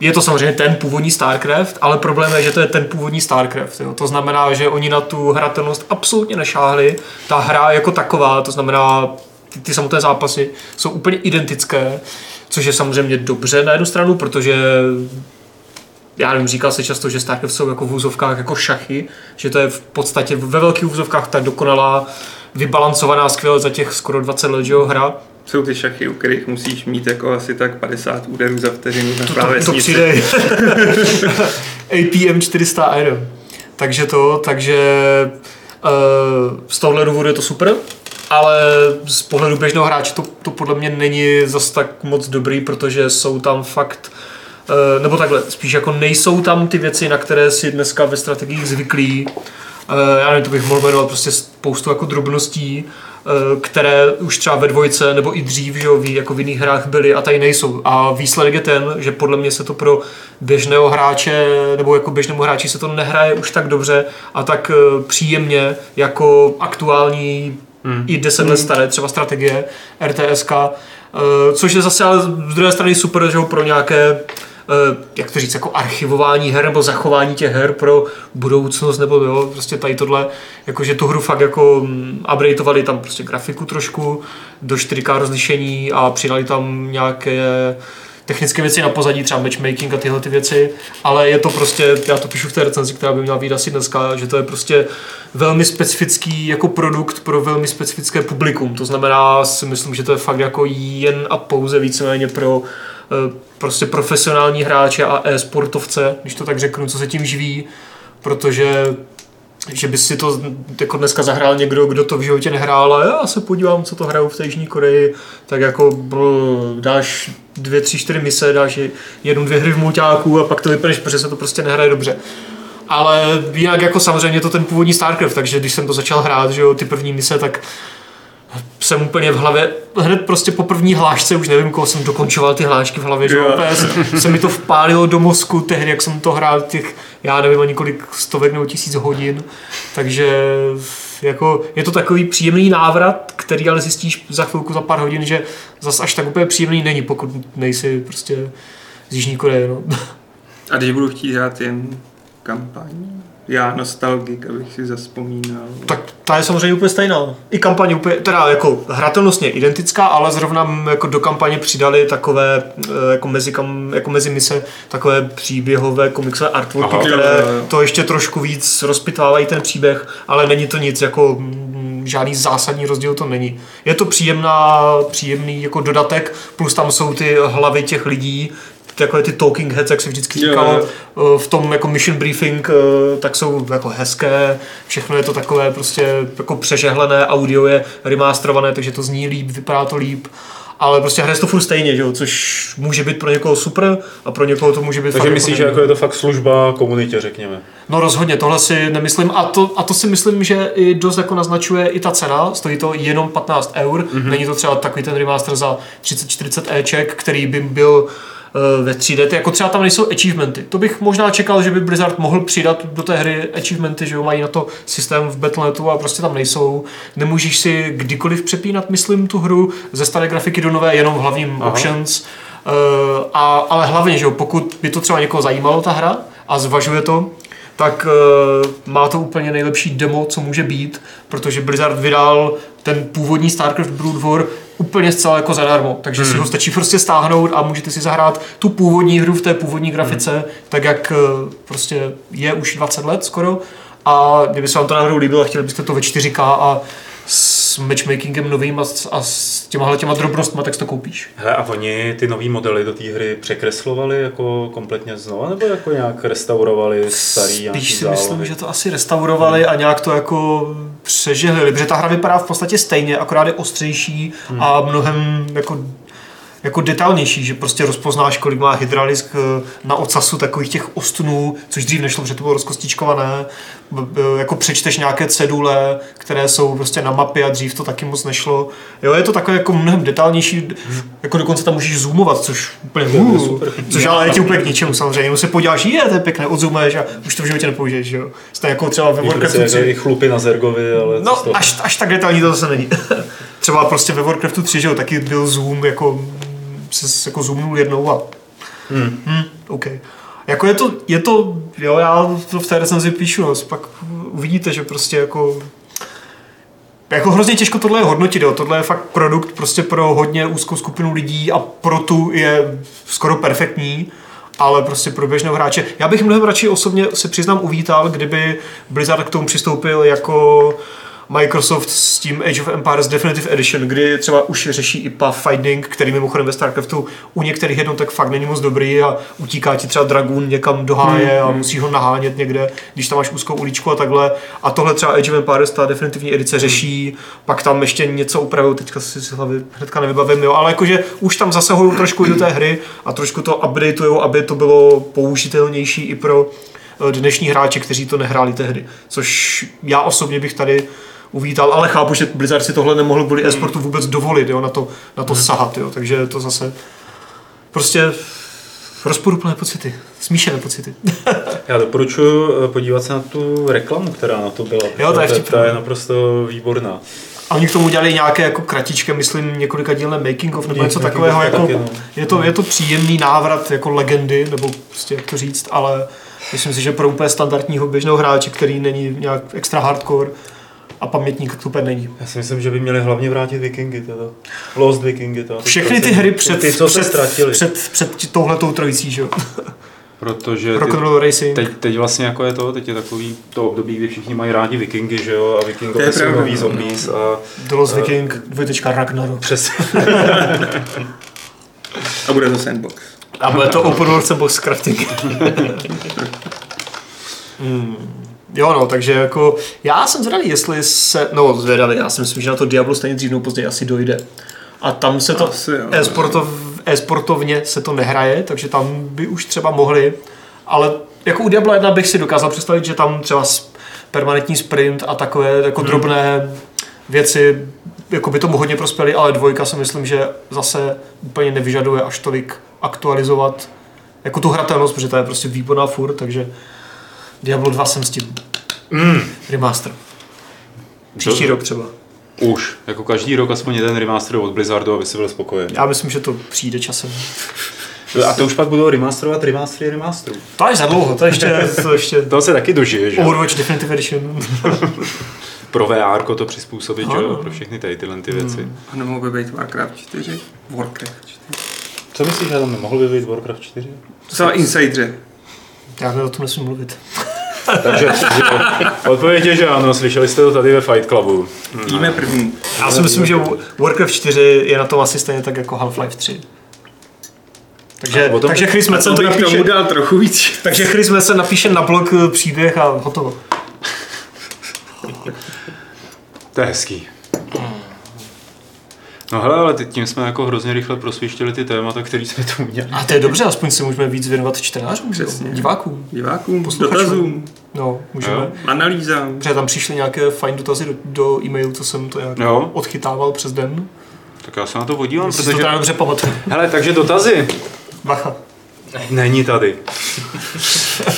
je to samozřejmě ten původní StarCraft, ale problém je, že to je ten původní StarCraft. Jo. To znamená, že oni na tu hratelnost absolutně nešáhli. Ta hra jako taková, to znamená ty, ty samotné zápasy, jsou úplně identické, což je samozřejmě dobře na jednu stranu, protože já nevím, říkal se často, že StarCraft jsou jako v úzovkách jako šachy, že to je v podstatě ve velkých úzovkách tak dokonalá, vybalancovaná skvěle za těch skoro 20 let, že jo, hra. Jsou ty šachy, u kterých musíš mít jako asi tak 50 úderů za vteřinu na To, to, to klávesnici. přijde APM 400R. Takže to, takže uh, z tohohle důvodu je to super, ale z pohledu běžného hráče to, to podle mě není zas tak moc dobrý, protože jsou tam fakt uh, nebo takhle, spíš jako nejsou tam ty věci, na které si dneska ve strategiích zvyklí. Uh, já nevím, to bych mohl jmenovat prostě spoustu jako drobností, uh, které už třeba ve dvojce nebo i dřív, že jo, ví, jako v jiných hrách byly a tady nejsou. A výsledek je ten, že podle mě se to pro běžného hráče nebo jako běžnému hráči se to nehraje už tak dobře a tak uh, příjemně jako aktuální hmm. i 10 let staré třeba strategie RTSK, což je zase ale z druhé strany super, že jo, pro nějaké eh, jak to říct, jako archivování her nebo zachování těch her pro budoucnost, nebo jo, prostě tady tohle, jakože tu hru fakt jako mm, updateovali tam prostě grafiku trošku do 4K rozlišení a přidali tam nějaké technické věci na pozadí, třeba matchmaking a tyhle ty věci, ale je to prostě, já to píšu v té recenzi, která by měla být asi dneska, že to je prostě velmi specifický jako produkt pro velmi specifické publikum. To znamená, si myslím, že to je fakt jako jen a pouze víceméně pro eh, prostě profesionální hráče a e-sportovce, když to tak řeknu, co se tím živí, protože že by si to jako dneska zahrál někdo, kdo to v životě nehrál a já se podívám, co to hrajou v té Jižní Koreji, tak jako bl, dáš dvě, tři, čtyři mise, dáš jednu, dvě hry v mulťáku a pak to vypneš, protože se to prostě nehraje dobře. Ale jinak jako samozřejmě to ten původní StarCraft, takže když jsem to začal hrát, že jo, ty první mise, tak jsem úplně v hlavě, hned prostě po první hlášce, už nevím, koho jsem dokončoval ty hlášky v hlavě, že se, mi to vpálilo do mozku tehdy, jak jsem to hrál těch, já nevím, ani kolik stovek nebo tisíc hodin, takže jako je to takový příjemný návrat, který ale zjistíš za chvilku, za pár hodin, že zas až tak úplně příjemný není, pokud nejsi prostě z Jižní Koreje, no. A když budu chtít hrát jen kampaň, já nostalgik, abych si zaspomínal. Tak ta je samozřejmě úplně stejná. I kampaně úplně, teda jako hratelnostně identická, ale zrovna jako do kampaně přidali takové eh, jako mezi, kam, jako mezi mise takové příběhové komiksové artworky, Aha. které Jo, jo, to ještě trošku víc rozpitvávají ten příběh, ale není to nic jako žádný zásadní rozdíl to není. Je to příjemná, příjemný jako dodatek, plus tam jsou ty hlavy těch lidí, takové ty talking heads, jak se vždycky říkalo, jo. eh, v tom jako mission briefing, eh, tak jsou jako hezké, všechno je to takové prostě jako přežehlené, audio je remasterované, takže to zní líp, vypadá to líp, ale prostě hraje to furt stejně, že jo? což může být pro někoho super a pro někoho to může být Takže fakt myslíš, že jako jako je to fakt služba komunitě, řekněme. No rozhodně, tohle si nemyslím a to, a to si myslím, že i dost jako naznačuje i ta cena, stojí to jenom 15 eur, mm-hmm. není to třeba takový ten remaster za 30-40 Eček, který by byl ve 3D, Ty jako třeba tam nejsou achievementy. To bych možná čekal, že by Blizzard mohl přidat do té hry achievementy, že jo, mají na to systém v Battle.netu a prostě tam nejsou. Nemůžeš si kdykoliv přepínat, myslím, tu hru ze staré grafiky do nové, jenom v hlavním Aha. options. Eh, a, ale hlavně, že jo, pokud by to třeba někoho zajímalo ta hra a zvažuje to, tak uh, má to úplně nejlepší demo, co může být, protože Blizzard vydal ten původní StarCraft Brood War úplně zcela jako zadarmo, takže hmm. si ho stačí prostě stáhnout a můžete si zahrát tu původní hru v té původní grafice, hmm. tak jak uh, prostě je už 20 let skoro a kdyby se vám to náhodou líbilo a chtěli byste to ve 4K a s matchmakingem novým a, s- a s těma těma drobnostma, tak si to koupíš. Hele, a oni ty nové modely do té hry překreslovali jako kompletně znova, nebo jako nějak restaurovali starý Spíš si zálohy? myslím, že to asi restaurovali a nějak to jako přežehlili, protože ta hra vypadá v podstatě stejně, akorát je ostřejší a mnohem jako jako detailnější, že prostě rozpoznáš, kolik má hydralisk eh, na ocasu takových těch ostnů, což dřív nešlo, protože to bylo rozkostičkované. Jako přečteš nějaké cedule, které jsou prostě na mapě a dřív to taky moc nešlo. Jo, je to takové jako mnohem detailnější, jako dokonce tam můžeš zoomovat, což úplně uh, super. což ale je ti úplně k ničemu samozřejmě, jenom se podíváš, je, to je pěkné, odzoomuješ a už to v životě nepoužiješ, jo. Stejně jako třeba ve Warcraftu Warcraft 3. i chlupy na Zergovi, ale No, až, až tak detailní to zase není. Třeba prostě ve Warcraftu 3, že jo, taky byl zoom, jako se jako zoomnul jednou a Hmm. Hmm, OK. Jako je to, je to, jo, já to v té recenzi píšu, no, pak uvidíte, že prostě jako jako hrozně těžko tohle je hodnotit, jo. tohle je fakt produkt prostě pro hodně úzkou skupinu lidí a pro tu je skoro perfektní, ale prostě pro běžného hráče. Já bych mnohem radši osobně se přiznám uvítal, kdyby Blizzard k tomu přistoupil jako Microsoft s tím Age of Empires Definitive Edition, kdy třeba už řeší i pathfinding, který mimochodem ve StarCraftu u některých jednotek fakt není moc dobrý a utíká ti třeba Dragoon někam do háje a musí ho nahánět někde, když tam máš úzkou uličku a takhle. A tohle třeba Age of Empires, ta definitivní edice řeší, pak tam ještě něco upravují, teďka si si hlavy hnedka nevybavím, jo, ale jakože už tam zasahují trošku do té hry a trošku to updateujou, aby to bylo použitelnější i pro eh, dnešní hráče, kteří to nehráli tehdy. Což já osobně bych tady uvítal, ale chápu, že Blizzard si tohle nemohl kvůli e-sportu vůbec dovolit, jo, na to, na to sahat, jo, takže to zase prostě rozporuplné pocity, smíšené pocity. Já doporučuji eh, podívat se na tu reklamu, která na to byla. Jo, to je ta, vtipná. ta je naprosto výborná. A oni k tomu udělali nějaké jako kratičké, myslím, několika dílné making of nebo něco takového, jako, taky, no. je, to, je to příjemný návrat jako legendy, nebo prostě jak to říct, ale myslím si, že pro úplně standardního běžného hráče, který není nějak extra hardcore a pamětník, to úplně není. Já si myslím, že by měli hlavně vrátit Vikingy. Teda. Lost Vikingy. Teda. Všechny ty hry před, Ty, co se před, ztratili. před, před touhletou trojicí, že jo? Protože ty, Rock'n'Roll Racing. teď, teď vlastně jako je to, teď je takový to období, kdy všichni mají rádi Vikingy, že jo, a To je Vikingové jsou pravda, nový no. zombies a The Lost Viking, dvojtečka Ragnarok. přes... A bude to sandbox. A bude to Open World Sandbox Crafting. hmm. Jo no, takže jako já jsem zvědavý, jestli se, no zvědavý, já si myslím, že na to Diablo stejně dřív nebo později asi dojde. A tam se to, Asi jo. e-sportov, e-sportovně se to nehraje, takže tam by už třeba mohli, ale jako u Diablo 1 bych si dokázal představit, že tam třeba permanentní sprint a takové jako hmm. drobné věci jako by tomu hodně prospěly, ale dvojka si myslím, že zase úplně nevyžaduje až tolik aktualizovat jako tu hratelnost, protože ta je prostě výborná furt, takže Diablo 2 jsem s tím. Mm. Remaster. Příští To- rok třeba. Už, jako každý rok aspoň jeden remaster od Blizzardu, aby si byl spokojený. Já myslím, že to přijde časem. A to už pak budou remasterovat remastery remasterů. To je za dlouho, to ještě, to ještě To se taky dožije, že? Overwatch Definitive Edition. Pro VR to přizpůsobit, že? jo. Pro všechny tady tyhle ty věci. A nemohl by být Warcraft 4? Warcraft 4. Co myslíš, že tam nemohl by být Warcraft 4? To jsou insideři. Já o tom nesmím mluvit. Takže jo, odpověď je, že ano, slyšeli jste to tady ve Fight Clubu. Víme první. Já si myslím, že Warcraft 4 je na tom asi stejně tak jako Half-Life 3. Takže, tom- takže Chris Metzen to napíše, tomu dal trochu víc. takže Chris Metzen napíše na blog eh, příběh a hotovo. To je hezký. No hele, ale teď tím jsme jako hrozně rychle prosvištili ty témata, které jsme tu měli. A to je dobře, aspoň si můžeme víc věnovat čtenářům? Přesně. divákům. Divákům, Posluchačům. dotazům, No, můžeme. Jo. analýzám. Protože tam přišly nějaké fajn dotazy do, do e-mailu, co jsem to nějak Jo. odchytával přes den. Tak já se na to podívám, Jestli si to protože... teda dobře pamatuju. Hele, takže dotazy. Bacha. Není tady.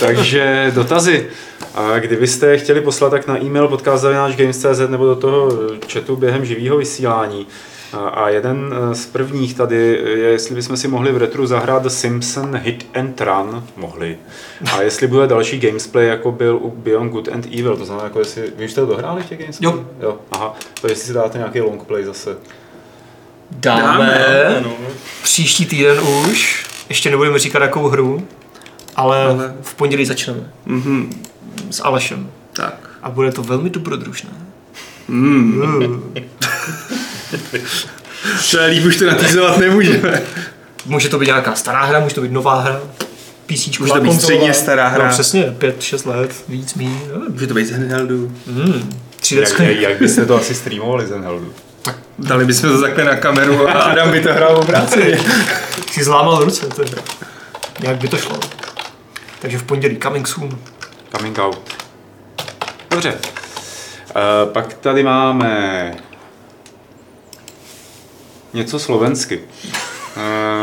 Takže dotazy. A kdybyste chtěli poslat, tak na e-mail podcast.games.cz nebo do toho chatu během živého vysílání. A- A jeden eh, z prvních tady je, jestli bychom si mohli v retru zahrát The Simpson Hit and Run. Mohli. A jestli bude další gamesplay, jako byl u Beyond Good and Evil, to znamená, jako jestli... Vy už jste to dohráli v těch gamesplay? Jo. jo. Aha, to jestli si dáte nějaký longplay zase. Dáme, Dáme, no. příští týden už, ještě nebudeme říkat jakou hru, ale, Ale- v pondělí začneme Mhm. s Alešem. Tak. A bude to velmi dobrodružné. Mm. To je líp, už to natýzovat nemůžeme. Může to být nějaká stará hra, může to být nová hra, PC, Může to být středně stará hra. No, přesně, 5-6 let, víc, míň. Může to být z handheldu. Mm. 3D Jak, jak, jak byste to asi streamovali z Enheldu? Dali bychom to takhle na kameru a Adam by to hrál obráceně. Si zlámal ruce, to je. Jak by to šlo. Takže v pondělí coming soon. Coming out. Dobře. Uh, pak tady máme něco slovensky.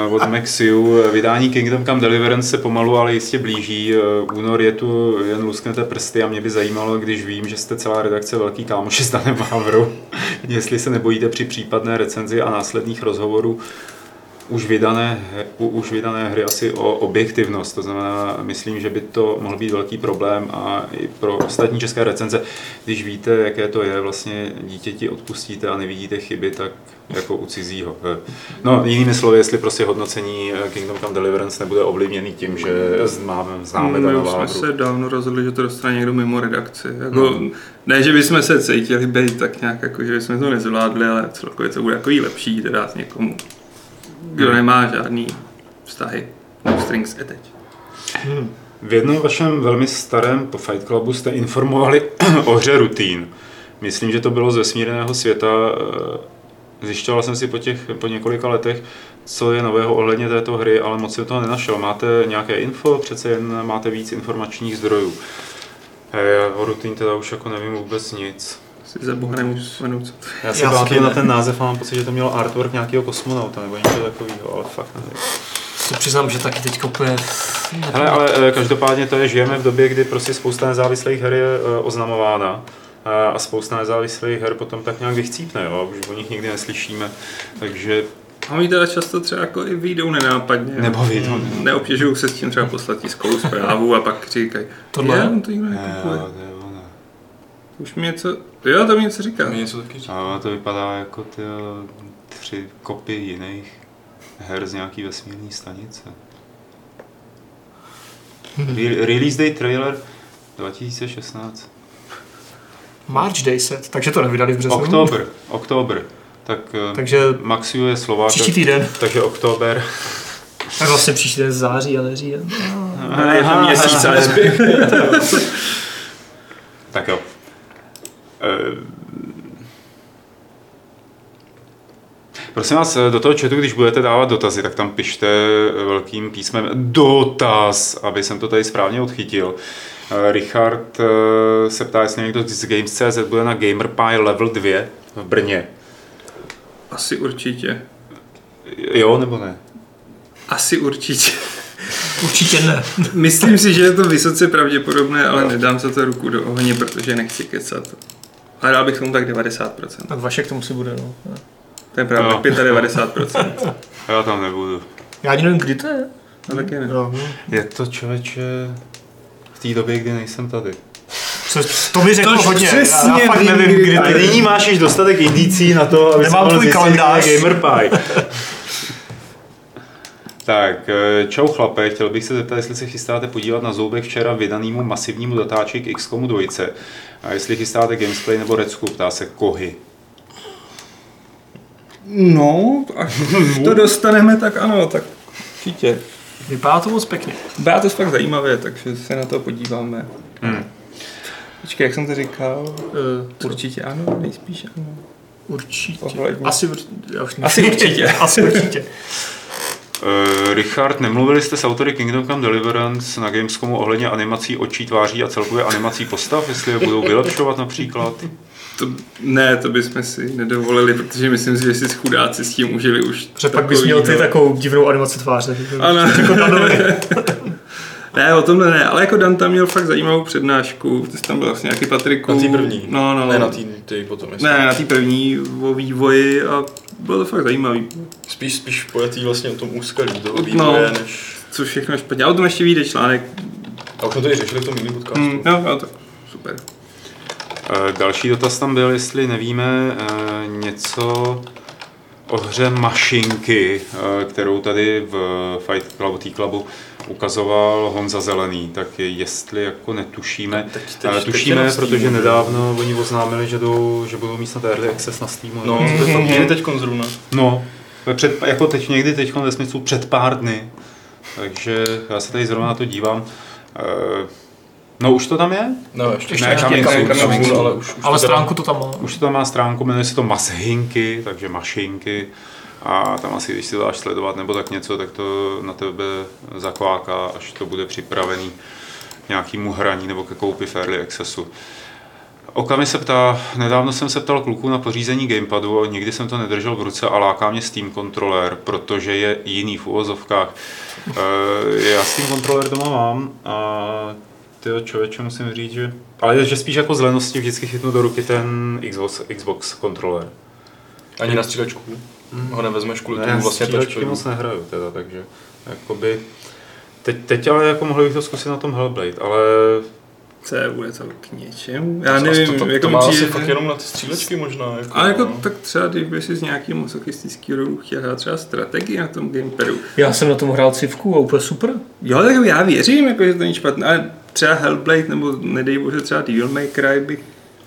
Uh, od Maxiu. Vydání Kingdom Come Deliverance se pomalu, ale jistě blíží. Uh, únor je tu, jen lusknete prsty a mě by zajímalo, když vím, že jste celá redakce Velký kámoši s Danem Havru, jestli se nebojíte při případné recenzi a následných rozhovorů už vydané, už vydané hry asi o objektivnost. To znamená, myslím, že by to mohl být velký problém a i pro ostatní české recenze, když víte, jaké to je, vlastně dítěti odpustíte a nevidíte chyby, tak jako u cizího. No, jinými slovy, jestli prostě hodnocení Kingdom Come Deliverance nebude ovlivněný tím, že máme, známe My ten už jsme se dávno rozhodli, že to dostane někdo mimo redakci. Jako, no. Ne, že bychom se cítili být tak nějak, jako, že jsme to nezvládli, ale celkově to bude takový lepší teda s někomu, kdo Hmm. nemá žádný vztahy. No strings attached. V jednom vašem velmi starém po Fight Clubu jste informovali o hře Routine. Myslím, že to bylo z vesmírného světa. Eh, Zjišťoval jsem si po, těch, po několika letech, co je nového ohledně této hry, ale moc jsem toho nenašel. Máte nějaké info? Přece jen máte víc informačních zdrojů. Eh, Já o Routine teda už jako nevím vůbec nic. Si za boha nemůžu vzpomenout, co to je. Já si pamatuju na ten název a mám pocit, že to mělo artwork nějakého kosmonauta nebo něco takového, ale fakt nevím. Se přiznám, že taky teď úplně... Hele, ale eh, každopádně to je, žijeme v době, kdy prostě spousta nezávislých her je eh, oznamována eh, a spousta nezávislých her potom tak nějak vychcípne, jo? už o nich nikdy neslyšíme, takže A oni teda často třeba jako i vyjdou nenápadně. Nebo vyjdou. Neobtěžují se s tím třeba poslat tiskovou zprávu a pak říkají, Tohle? je, on to nikdo ne, nekupuje. to. Už mi něco, jo, to mi něco říká. Mě něco taky říká. A to vypadá jako ty jo, tři kopy jiných her z nějaký vesmírné stanice. Re- release day trailer 2016. March Day set, takže to nevydali v březnu. Oktober, oktober. Tak, eh, Takže Maxiu je Slovák, příští týden. takže oktober. Tak vlastně příští týden září, ale říjen. Ne, je to měsíc, ale. Tak jo. Eh, Prosím vás, do toho chatu, když budete dávat dotazy, tak tam pište velkým písmem dotaz, aby jsem to tady správně odchytil. Eh, Richard eh, se ptá, jestli někdo z Games.cz bude na GamerPie level 2 v Brně. Asi určitě. Jo nebo ne? Asi určitě. Určitě ne. Myslím si, že je to vysoce pravděpodobné, ale nedám za to ruku do ohně, protože nechci kecat. A dal bych tomu tak 90%. Tak Vašek tomu si bude, no. To je právě No. 95%. Já tam nebudu. Já ani nevím, kdy to je. A taky ne. No, Je to člověče v té době, kdy nejsem tady. Co- to mi řekl To hodně. přesně já, já fakt vím, nevím, kdy kdy je. nyní máš již dostatek indicí na to, aby Nemám mohl tvůj zjistit, kalendář. že je GamerPie. Tak, eh, čau chlape, chtěl bych se zeptat, jestli se chystáte podívat na zoubek včera vydanému masivnímu datáči k XCOMu 2 a jestli chystáte gamesplay nebo recku, ptá se Kohy. No, až to dostaneme, tak ano, tak určitě. Vypadá to moc pěkně. Byla to fakt zajímavé, takže se na to podíváme. Hmm. Počkej, jak jsem to říkal? Uh, Určitě ano, nejspíš ano. určitě. Ohledně. Asi, nevím. Asi určitě. Asi určitě. Uh, Richard, nemluvili jste s autory Kingdom Come Deliverance na Gamescomu ohledně animací očí, tváří a celkově animací postav, jestli je budou vylepšovat například? To, ne, to bychom si nedovolili, protože myslím si, že si chudáci s tím užili už Že pak bys měl ty takovýho- takovou divnou animaci tváře. Ano. Jako. Ne, o tomhle ne, ale jako Dan tam měl fakt zajímavou přednášku, ty jsi tam byl vlastně nějaký Patriku. Na té první. No, no. Ne na té ty potom. jestli. Ne, na té první o vývoji a bylo to fakt zajímavý. Spíš, spíš pojetý vlastně o tom úskalí toho No. vývoje, než... Co všechno špatně. A o tom ještě vyjde článek. A už jsme to i řešili v tom minulém podcastu. Hmm, jo, jo, to super. Eh, Další dotaz tam byl, jestli nevíme eh, něco o hře Mašinky, eh, kterou tady v Fight Clubu, T-Clubu ukazoval Honza Zelený, tak jestli jako netušíme, Teď- teď- teď tušíme, Steamu, protože že? nedávno oni oznámili, že, jdou, že budou mít snad early access na Steamu. No, nebo to je teď zrovna. No, před, jako teď někdy teď ve smyslu před pár dny. Takže já se tady zrovna na to dívám. Eh, No už to tam je? No, ještě, Ještě Ne, coming soon, coming soon. ale už, už Ale to stránku to tam má. Už to tam má stránku, jmenuje se to Mashinky, takže mašinky. A tam asi, když si dáš sledovat nebo tak něco, tak to na tebe zakváká, až to bude připravený nějakému hraní nebo ke koupi v Early Accessu. Okami se ptá, nedávno jsem se ptal kluků na pořízení gamepadu, nikdy jsem to nedržel v ruce a láká mě Steam kontroler, protože je jiný v uvozovkách. E, já Steam kontroler doma mám a tyjo, člověče musím říct, že... Ale že spíš jako z lenosti vždycky chytnu do ruky ten Xbox, Xbox kontroler. Ani na střílečku ho nevezmeš kvůli Ne, tomu já vlastně touchpadu. moc nehraju teda, takže jakoby... Teď, teď ale jako mohli bych to zkusit na tom Hellblade, ale Co je, bude to k něčemu? Já A nevím, to, to, jako to má asi přijde, fakt že- jenom na ty střílečky možná. Jako, Ale jako no. tak třeba, kdyby si z nějakého masochistického rodu chtěl hrát třeba strategii na tom gamepadu. Já jsem na tom hrál civku a úplně super. Jo, tak já věřím, jako, že to není špatné, ale třeba Hellblade nebo nedej bože třeba Devil May Cry bych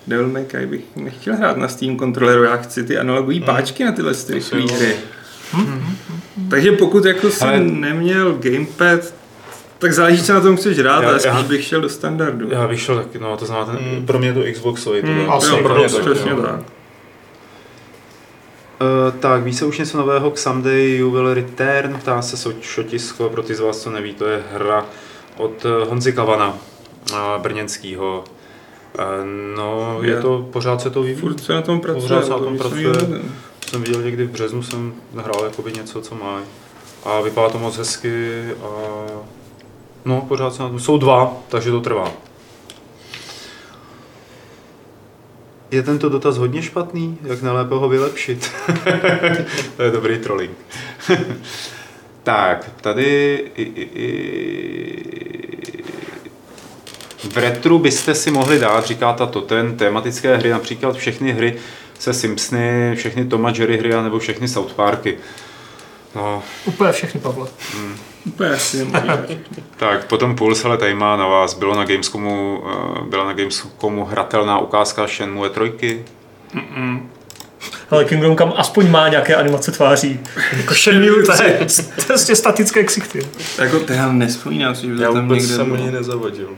Devil May Cry bych nechtěl hrát na Steam kontroleru, já chci ty analogové páčky na tyhle ty si jo. hry. Takže pokud jako jsem Ale- neměl gamepad, tak záleží, co na tom chceš hrát, Já- ale spíš já- bych šel do standardu. já bych šel taky, no to znamená, ten, Mm. pro mě to Xboxový. Mm, tohle. asi jo, pro mě taky, přesně jo. tak. Uh, tak, ví se už něco nového k Someday You Will Return, ptá se so- Šotisko, pro ty z vás, co neví, to je hra od eh, Honzy Kavana, brněnskýho. Uh, no, je Je. to, pořád se to vyvíjí. Furt se na tom pracuje. Pořád se na to tom pracuje. Jsem viděl někdy v březnu, jsem hrál jakoby něco, co má. A vypadá to moc hezky a no, pořád se na tom. Jsou dva, takže to trvá. Je tento dotaz hodně špatný? Jak nejlépe ho vylepšit? to je dobrý trolling. tak, tady i, i, i... v retru byste si mohli dát, říká tato, ten tematické hry, například všechny hry se Simpsony, všechny Toma Jerry hry, nebo všechny South Parky. No, Úplně všechny, Pavle. Úplně asi nemůžu. tak potom Pulse, ale tady má na vás, bylo na Gamescomu, eh, byla na Gamescomu hratelná ukázka Shenmue 3. Ale Kingdom Come aspoň má nějaké animace tváří. Jako Shenmue, to je prostě statické ksichty. jako to já nespomínám si, že Já tam vůbec někde. jsem byl. ani nezavadil.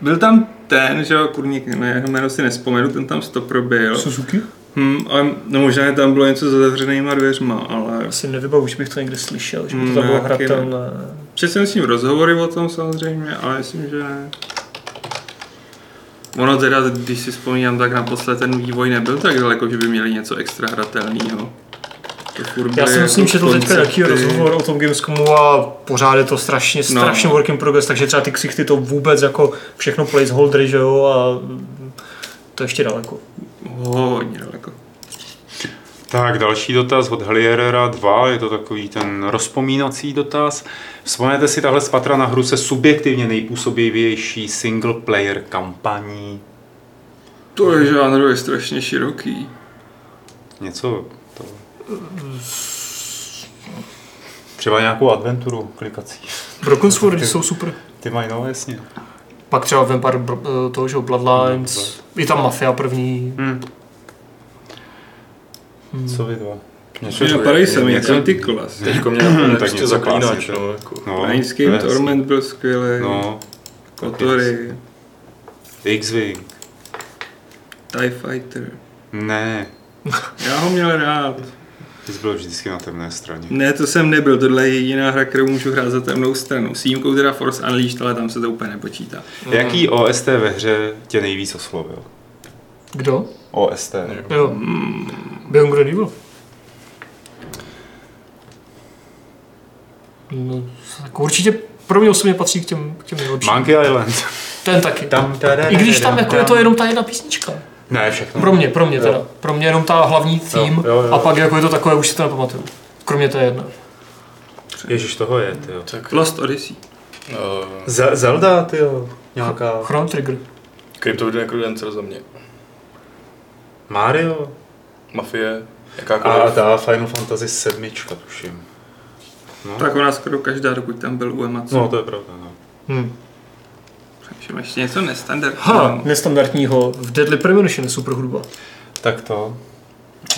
Byl tam ten, že jo, kurník, na jeho jméno si nespomenu, ten tam stopro byl. Suzuki? Hm, ale no možná tam bylo něco za zavřenýma dvěřma, ale Asi nevybavu, že bych to někde slyšel, že by to tam bylo ne. hratelné. četl jsem s ním rozhovory o tom samozřejmě, ale myslím, že ne. Ono teda, když si vzpomínám, tak naposled ten vývoj nebyl tak daleko, že by měli něco extra hratelného. Já jsem s ním jako četl teďka nějaký rozhovor o tom Gamescomu a pořád je to strašně, No. strašně work in progress, takže třeba ty ksichty to vůbec jako všechno placeholdery, že jo, a to ještě daleko. Hodně daleko. Tak, další dotaz od Helierera 2, je to takový ten rozpomínací dotaz. Vzpomenete si tahle z patra na hru se subjektivně nejpůsobivější single player kampaní? To je žánr je strašně široký. Něco. Třeba nějakou adventuru klikací. Broken Sword jsou super. Ty mají no, jasně. Pak třeba Vampire eh, toho, že jo, Bloodlines, je tam Mafia první. Hm. Hmm. Co vy dva? Něco napadají se mi, něco- jako ty klas. Teďko mě prostě něco zaklínač, no, jako. No. Torment byl skvělý. No, Kotory, X-Wing. TIE Fighter. Ne, Já ho měl rád. Ty jsi byl vždycky na temné straně. Ne, to jsem nebyl, tohle je jediná hra, kterou můžu hrát za temnou stranu. S výjimkou teda Force Unleashed, ale tam se to úplně nepočítá. Jaký OST ve hře tě nejvíc oslovil? Kdo? OST. Jo. Beyond Good Evil. No, tak určitě pro mě osobně patří k těm, k těm nejlepším. Monkey Island. Ten taky. Tam, tada, I když tam jako je to jenom ta jedna písnička. Ne, všechno. Pro mě, pro mě Jo. teda. Pro mě jenom ta hlavní theme Jo, jo, jo. a pak jako je to takové, už si to nepamatuju. Kromě té jedné. Ježiš, toho je, ty jo. Tak, Lost Odyssey. uh, Z- Zelda, ty jo. Nějaká. Chrono Trigger. Crypto Necrodancer za mě. Mario. Mafie, A jakákoliv. ta Final Fantasy 7, tuším. No, Tak ona skoro každá, dokud tam byl u Ematsu. no to je pravda, no. Hm. Přemýšlím, ještě něco nestandardního. Ha, nestandardního. V Deadly Premonition je super hudba. Tak to.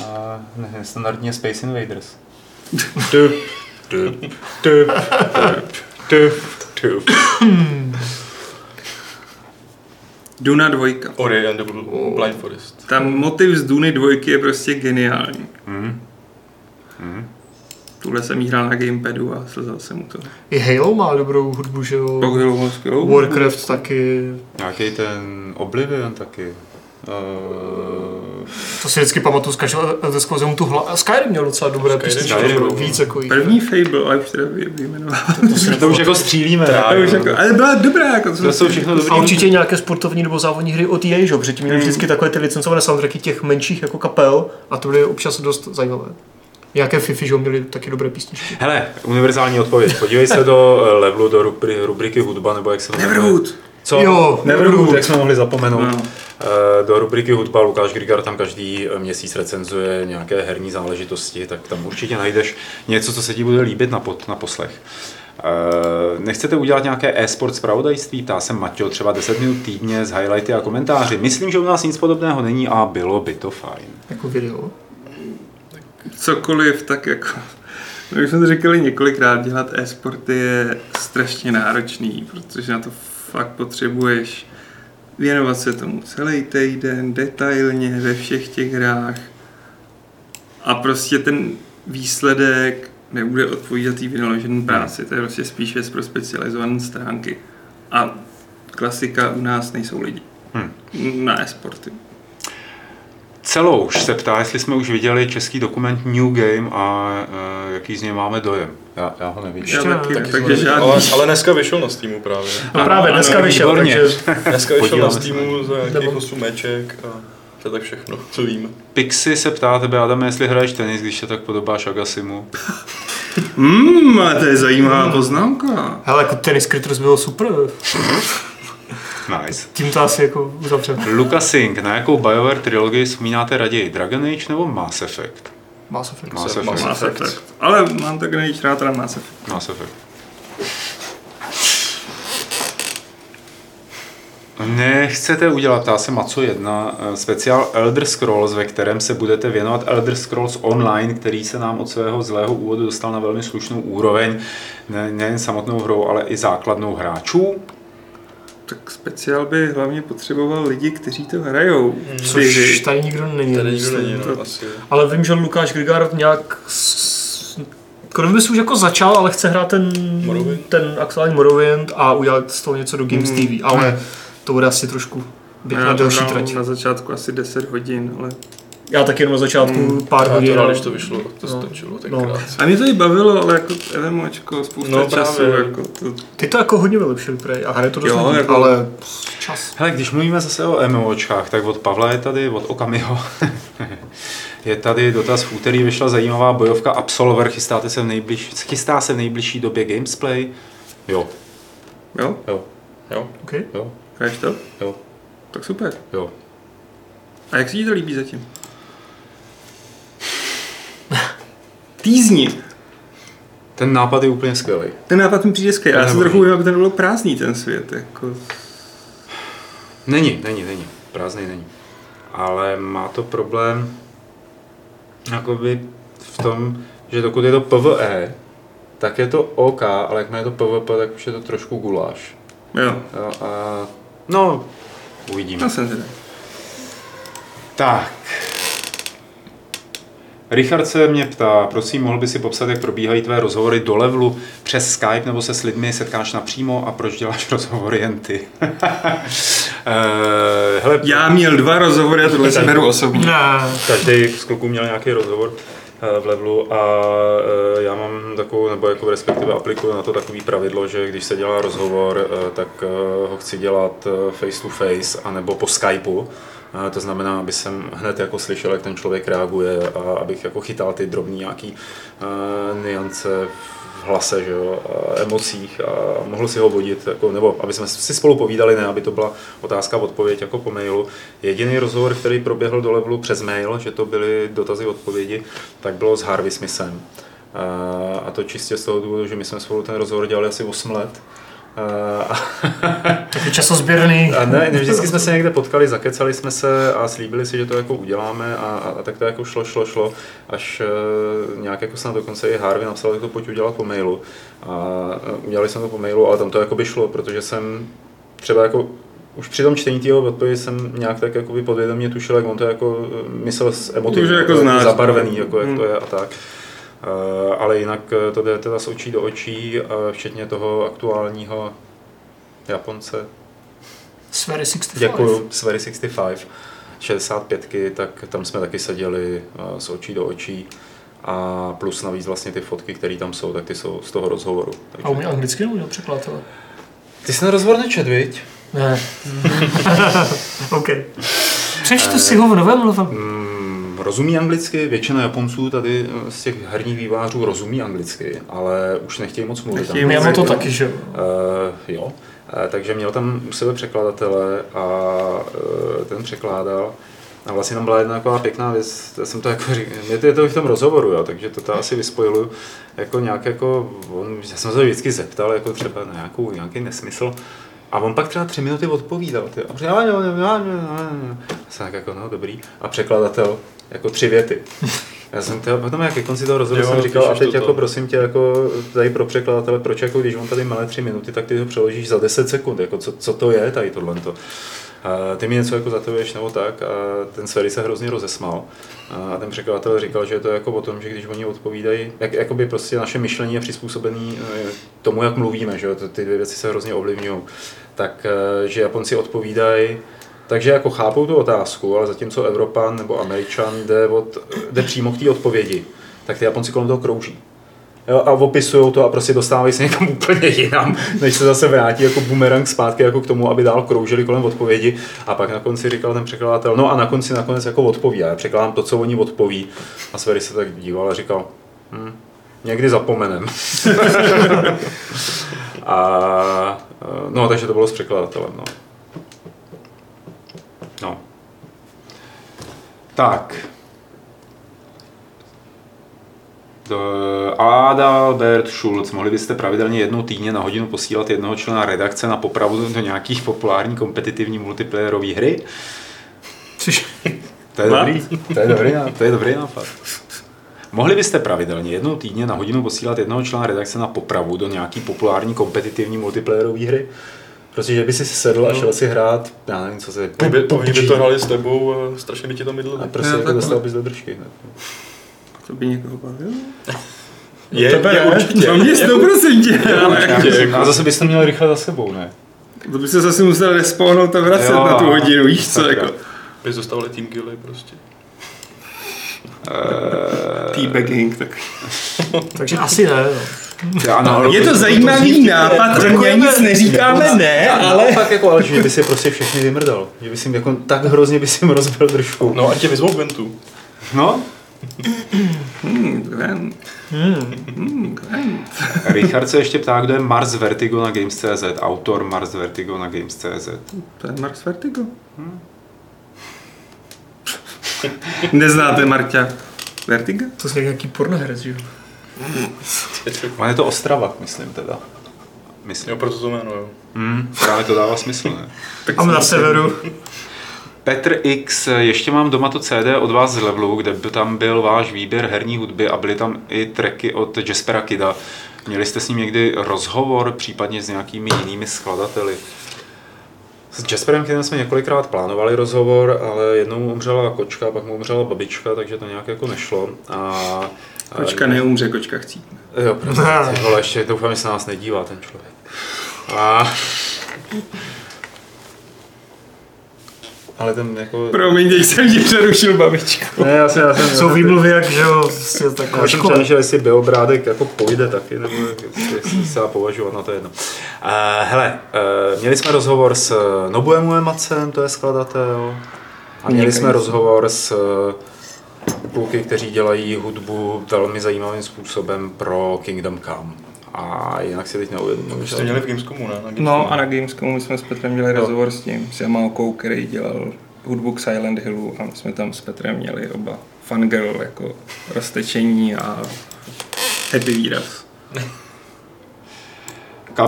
A ne, standardně Space Invaders. Dup, dup, dup, dup, dup, dup. Duna dvojka. Ori and the Blind Forest. Tam motiv z Duny dvojky je prostě geniální. Mhm. Tuhle jsem jí hrál na gamepadu a slzal jsem mu to. I Halo má dobrou hudbu, že jo. Pak bylo skvělou. Warcraft taky. Nějaký ten Oblivion taky. Uh, To si vždycky pamatuju z každého Elder tu hla... Skyrim měl docela dobré Skyrim, písničky, víc jako jí. První Fable, ale už teda vy- vyjmenoval. to už jako střílíme. To už jako, ale byla dobrá, jako To jsou všechno dobrý. A určitě nějaké sportovní nebo závodní hry od EA, že? jo? Předtím měli Hmm. vždycky takové ty licencované soundtracky těch menších jako kapel a to byly občas dost zajímavé. Nějaké Fifi, že měli taky dobré písničky. Hele, univerzální odpověď. Podívej se do eh, levelu, do rubry, rubriky hudba, nebo jak se to jmenuje. Neverwood. Co? Jo, Neverwood. jak jsme mohli zapomenout. No. Eh, Do rubriky hudba Lukáš Grigar tam každý eh, měsíc recenzuje nějaké herní záležitosti, tak tam určitě najdeš něco, co se ti bude líbit na, pod, na poslech. Eh, Nechcete udělat nějaké e-sport zpravodajství? Ptá se Maťo, třeba 10 minut týdně s highlighty a komentáři. Myslím, že u nás nic podobného není a bylo by to fajn. Jako video. Cokoliv, tak jako... My už jsme to říkali několikrát, dělat e-sporty je strašně náročný, protože na to fakt potřebuješ věnovat se tomu celý týden, detailně ve všech těch hrách. A prostě ten výsledek nebude odpovídat té vynaložené práci. To je prostě spíš věc pro specializované stránky. A klasika u nás nejsou lidi. Hm. Na e-sporty. Celouš se ptá, jestli jsme už viděli český dokument New Game a uh, jaký z něj máme dojem. Já, já ho nevidím. Já taky, taky takže jsme- žádný. Ale, ale dneska vyšel na Steamu právě. No právě, ano, dneska ano, vyšel, výborně. takže Dneska vyšel na Podíváme. Steamu za nějakých Nebo- 8 meček a to je tak všechno, co víme. Pixi se ptá tebe, Adame, jestli hraješ tenis, když se tak podobáš Agasimu. Ale to je zajímavá poznámka. Hele, jako Tennis Critters bylo super. Nice. Tím to asi jako uzavřeme. Lucasing, na jakou BioWare trilogii vzpomínáte raději? Dragon Age nebo Mass Effect? Mass Effect. Mass Mass Effect. Mass Effect. Ale mám tak nejvíc rád teda Mass Effect. Mass Effect. Nechcete udělat, ptá se Maco 1, eh, speciál Elder Scrolls, ve kterém se budete věnovat Elder Scrolls Online, který se nám od svého zlého úvodu dostal na velmi slušnou úroveň, ne, nejen samotnou hrou, ale i základnou hráčů. Tak speciál by hlavně potřeboval lidi, kteří to hrajou. Což Ty- tady nikdo není. Tady nikdo není, no, to- asi. Ale vím, že Lukáš Grigard nějak... Kromě už jako začal, ale chce hrát ten, Morrowind? ten aktuální Morrowind a udělat z toho něco do Games Mhm. TV, ale to bude asi trošku být na delší trať. na začátku asi 10 hodin, ale... Já taky jenom na začátku Mm. pár Já hodin. to rád, ale- když to vyšlo, to No. stačilo No. A mě to i bavilo, ale jako MMOčko, spousta No, času, právě. jako to... Ty to jako hodně vylepšili prej a hraje to dost Jo, jako- ale čas. Hele, když mluvíme zase o MMOčkách, tak od Pavla je tady, od Okamiho, je tady dotaz, v úterý vyšla zajímavá bojovka Absolver, chystáte se v nejbliž, chystá se v nejbližší době Gamesplay? Jo, Jo? jo, Jo. Okay. jo, Hraješ to? jo, Tak super. jo. A jak se ti to líbí zatím? Týzni. Ten nápad je úplně skvělý. Ten nápad mi přijde skvělý. Já se trochu bojím, aby ten byl prázdný ten svět. Jako... Není, není, není. Prázdný není. Ale má to problém jakoby v tom, že dokud je to PvE, tak je to OK, ale jak je to PvP, tak už je to trošku guláš. Jo, Jo, a, no, uvidíme. to jsem zvědavý. Tak. Richard se mě ptá, prosím, mohl by si popsat, jak probíhají tvé rozhovory do levelu přes Skype nebo se s lidmi setkáš napřímo a proč děláš rozhovory jen ty? Eh, Hele, Já měl dva rozhovory a tohle si beru osobně. Každý z kluků měl nějaký rozhovor eh, v levelu a eh, já mám takovou, nebo jako respektive aplikuju na to takový pravidlo, že když se dělá rozhovor, tak ho chci dělat face to face anebo po Skypeu. To znamená, aby jsem hned jako slyšel, jak ten člověk reaguje a abych jako chytal ty drobný nějaký niance v hlase, že jo, a emocích a mohl si ho vodit, jako, nebo aby jsme si spolu povídali, ne aby to byla otázka odpověď jako po mailu. Jediný rozhovor, který proběhl do levelu přes mail, že to byly dotazy odpovědi, tak bylo s Harvey Smithem. A to čistě z toho důvodu, že my jsme spolu ten rozhovor dělali asi 8 let. Eh, Taky časozběrný. a ne, ne, vždycky jsme se někde potkali, zakecali jsme se a slíbili si, že to jako uděláme a, a, a tak to jako šlo, šlo, šlo, až uh, nějak jako snad dokonce i Harvey napsal, že to pojď udělat po mailu. A uh, udělali jsme to po mailu, ale tam to jako by šlo, protože jsem třeba jako už při tom čtení jeho odpovědi jsem nějak tak jako by podvědomě tušil, jak on to jako eh, myslel Už jako znáš, zabarvený, no. jako jak Hmm. to je a tak. Uh, ale jinak eh, to jde teda z očí do očí, uh, včetně toho aktuálního Japonce, Sféry 65. Děkuju, Sféry 65. 65, tak tam jsme taky seděli z očí do očí a plus navíc vlastně ty fotky, které tam jsou, tak ty jsou z toho rozhovoru. A umí anglicky nebo překladatele? Ty jsi ten rozhovor nečet, viď? Ne. OK. Přečtu si ho v novém mluvem. Rozumí anglicky, většina Japonců tady eh, z těch herních vývářů rozumí anglicky, ale už nechtějí moc mluvit. Nechtějí anglicky. To taky, že jo. Uh, jo. Uh, takže měl tam u sebe překladatele a uh, ten překládal. A vlastně tam byla jedna taková pěkná věc, já jsem to jako říkal, mě to je to v tom rozhovoru, jo, takže to, to asi vyspojiluju, jako nějak jako, on, já jsem se vždycky zeptal, jako třeba na nějakou, nějaký nesmysl, a on pak třeba tři minuty odpovídal. Ty. A já, já, já, já, jsem tak jako, no dobrý. A překladatel, jako tři věty. Já jsem teda, potom jak ke konci toho rozhovoru jsem říkal, a teď to jako tam. prosím tě, jako tady pro překladatele, proč jako když on tady mele tři minuty, tak ty to přeložíš za 10 sekund, jako co, co to je tady tohle. A ty mi něco jako zatuješ nebo tak a ten Sverry se hrozně rozesmal. A ten překladatel říkal, že je to jako o tom, že když oni odpovídají, jak, jakoby prostě naše myšlení je přizpůsobené tomu, jak mluvíme, že to- ty dvě věci se hrozně ovlivňují. Tak, eh, že Japonci odpovídají takže jako chápou tu otázku, ale zatímco Evropan nebo Američan jde, od, jde přímo k té odpovědi, tak ty Japonci kolem toho krouží. Jo, a opisují to a prostě dostávají se někam úplně jinam, než se zase vrátí jako bumerang zpátky jako k tomu, aby dál kroužili kolem odpovědi. A pak na konci říkal ten překladatel, no a na konci nakonec jako odpoví. Já překládám to, co oni odpoví. A Sverry se tak díval a říkal, hm, někdy zapomenem. a, no, takže to bylo s překladatelem. No. Tak. Do- Adalbert Schulz, mohli byste pravidelně jednou týdně na hodinu posílat jednoho člena redakce na popravu do nějakých populární kompetitivní multiplayerové hry? Což, To je dobrý, to je dobrý, to je dobrý nápad. Mohli byste pravidelně jednou týdně na hodinu posílat jednoho člena redakce na popravu do nějaký populární kompetitivní multiplayerové hry? Prostě, že by si sedl a šel si hrát, já nevím, co se... Oni by, oni by to hrali s tebou a strašně by ti to mydlili. A prostě jako dostal bys do držky. To by někoho bavilo? Je, Tebe je určitě. To mě sto procent ale Já Tě, myslím, jako- a zase bys to měl rychle za sebou, ne? to by se zase musel respawnout a vracet Jo, na tu hodinu, víš co, jako Bys dostavili Team Gilly prostě. teabagging, tak. takže asi ne. No. Já, no, Je to zajímavý nápad, my nic neříkáme ne, ale... Fakt jako, ale že by si prostě všechny vymrdal. Že by si jako tak hrozně by si jim rozbil držku. No a tě vyzvou k Ventu. No, Hmm, Gwen. Hmm, Gwen. Richard se ještě ptá, kdo je Mars Vertigo na Games.cz, autor Mars Vertigo na Games.cz. To je Mars Vertigo. Neznáte Marťa Vertiga? To je nějaký pornoherec, že jo? On je to Ostrava, myslím teda. Myslím. Jo, proto to jméno, jo. Hmm, právě to dává smysl, ne? Tak A na severu. Petr X, ještě mám doma to CD od vás z Levelu, kde by tam byl váš výběr herní hudby a byly tam i tracky od Jaspera Kida. Měli jste s ním někdy rozhovor, případně s nějakými jinými skladateli? S Jasperem Kidem jsme několikrát plánovali rozhovor, ale jednou umřela kočka, pak mu umřela babička, takže to nějak jako nešlo. A, Kočka neumře, kočka chcípne. Jo, prostě, ty vole, ještě doufám, že se na nás nedívá ten člověk. A... Ale ten jako... Promiň, teď jsem ti přerušil babičku. Ne, já jsem, já jsem, Jsou výmluvy, jak, že jo, prostě taková já jsem přemýšlel, jestli Biobrádek jako půjde taky, nebo jestli, se dá považovat na to jedno. Uh, hele, uh, měli jsme rozhovor s Nobuem Uemacem, to je skladatel, a měli jsme rozhovor s uh, kluky, kteří dělají hudbu velmi zajímavým způsobem pro Kingdom Come. A jinak si teď neuvědomuji. Jste měli v Gamescomu, ne? Na Gamescomu. No a na Gamescomu jsme s Petrem měli rozhovor s tím, s Yamaokou, který dělal hudbu k Silent Hillu a my jsme tam s Petrem měli oba fangirl jako roztečení a happy výraz.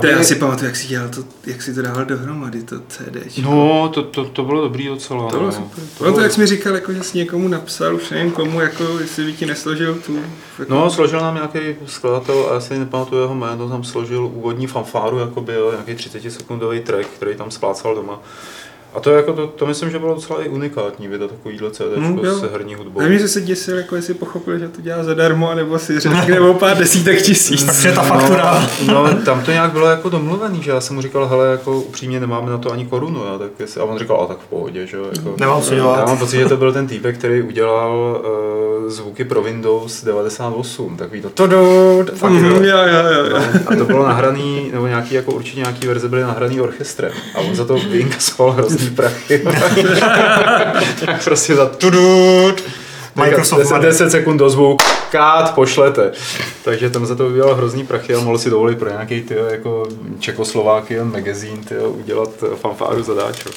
To já si pamatuju, jak si dělal to, jak si to dával dohromady, to CD. No, to, to, to bylo dobrý docela. To bylo no. super. To No to, bylo- jak jsi mi říkal, jako, že jsi někomu napsal, už nevím komu, jako, jestli by ti nesložil tu... Jako, No, složil nám nějaký skladatel, a já si nepamatuju jeho jméno, tam složil úvodní fanfáru, jakoby, jo, nějaký 30 sekundový track, který tam splácal doma. A to, jako to, to myslím, že bylo docela i unikátní vydat takovýhle CD No, jo. s herní hudbou. A mě se děsil, jako jestli pochopil, že to dělá zadarmo, nebo si řekne o pár desítek tisíc. Takže ta faktura. No, no, tam to nějak bylo jako domluvený, že já jsem mu říkal, hele, jako upřímně nemáme na to ani korunu, a, tak jestli, a on říkal, a tak v pohodě, že jo. Jako, Nemám co dělat. Já mám pocit, že to byl ten týpek, který udělal uh, zvuky pro Windows 98, takový to tudut, fakt, Mm, jo. jo, jo, jo, jo. A to bylo nahraný, nebo nějaký, jako určitě nějaký verze byly nahraný orchestrem. A on za to vyinkasoval hrozný prachy. tak prostě za tudut. Microsoft 10, 10 sekund do zvuk, kát, pošlete. Takže tam za to udělal hrozný prachy a mohl si dovolit pro nějaký ty jako Čekoslováky magazín tyjo, udělat fanfáru zadáčo.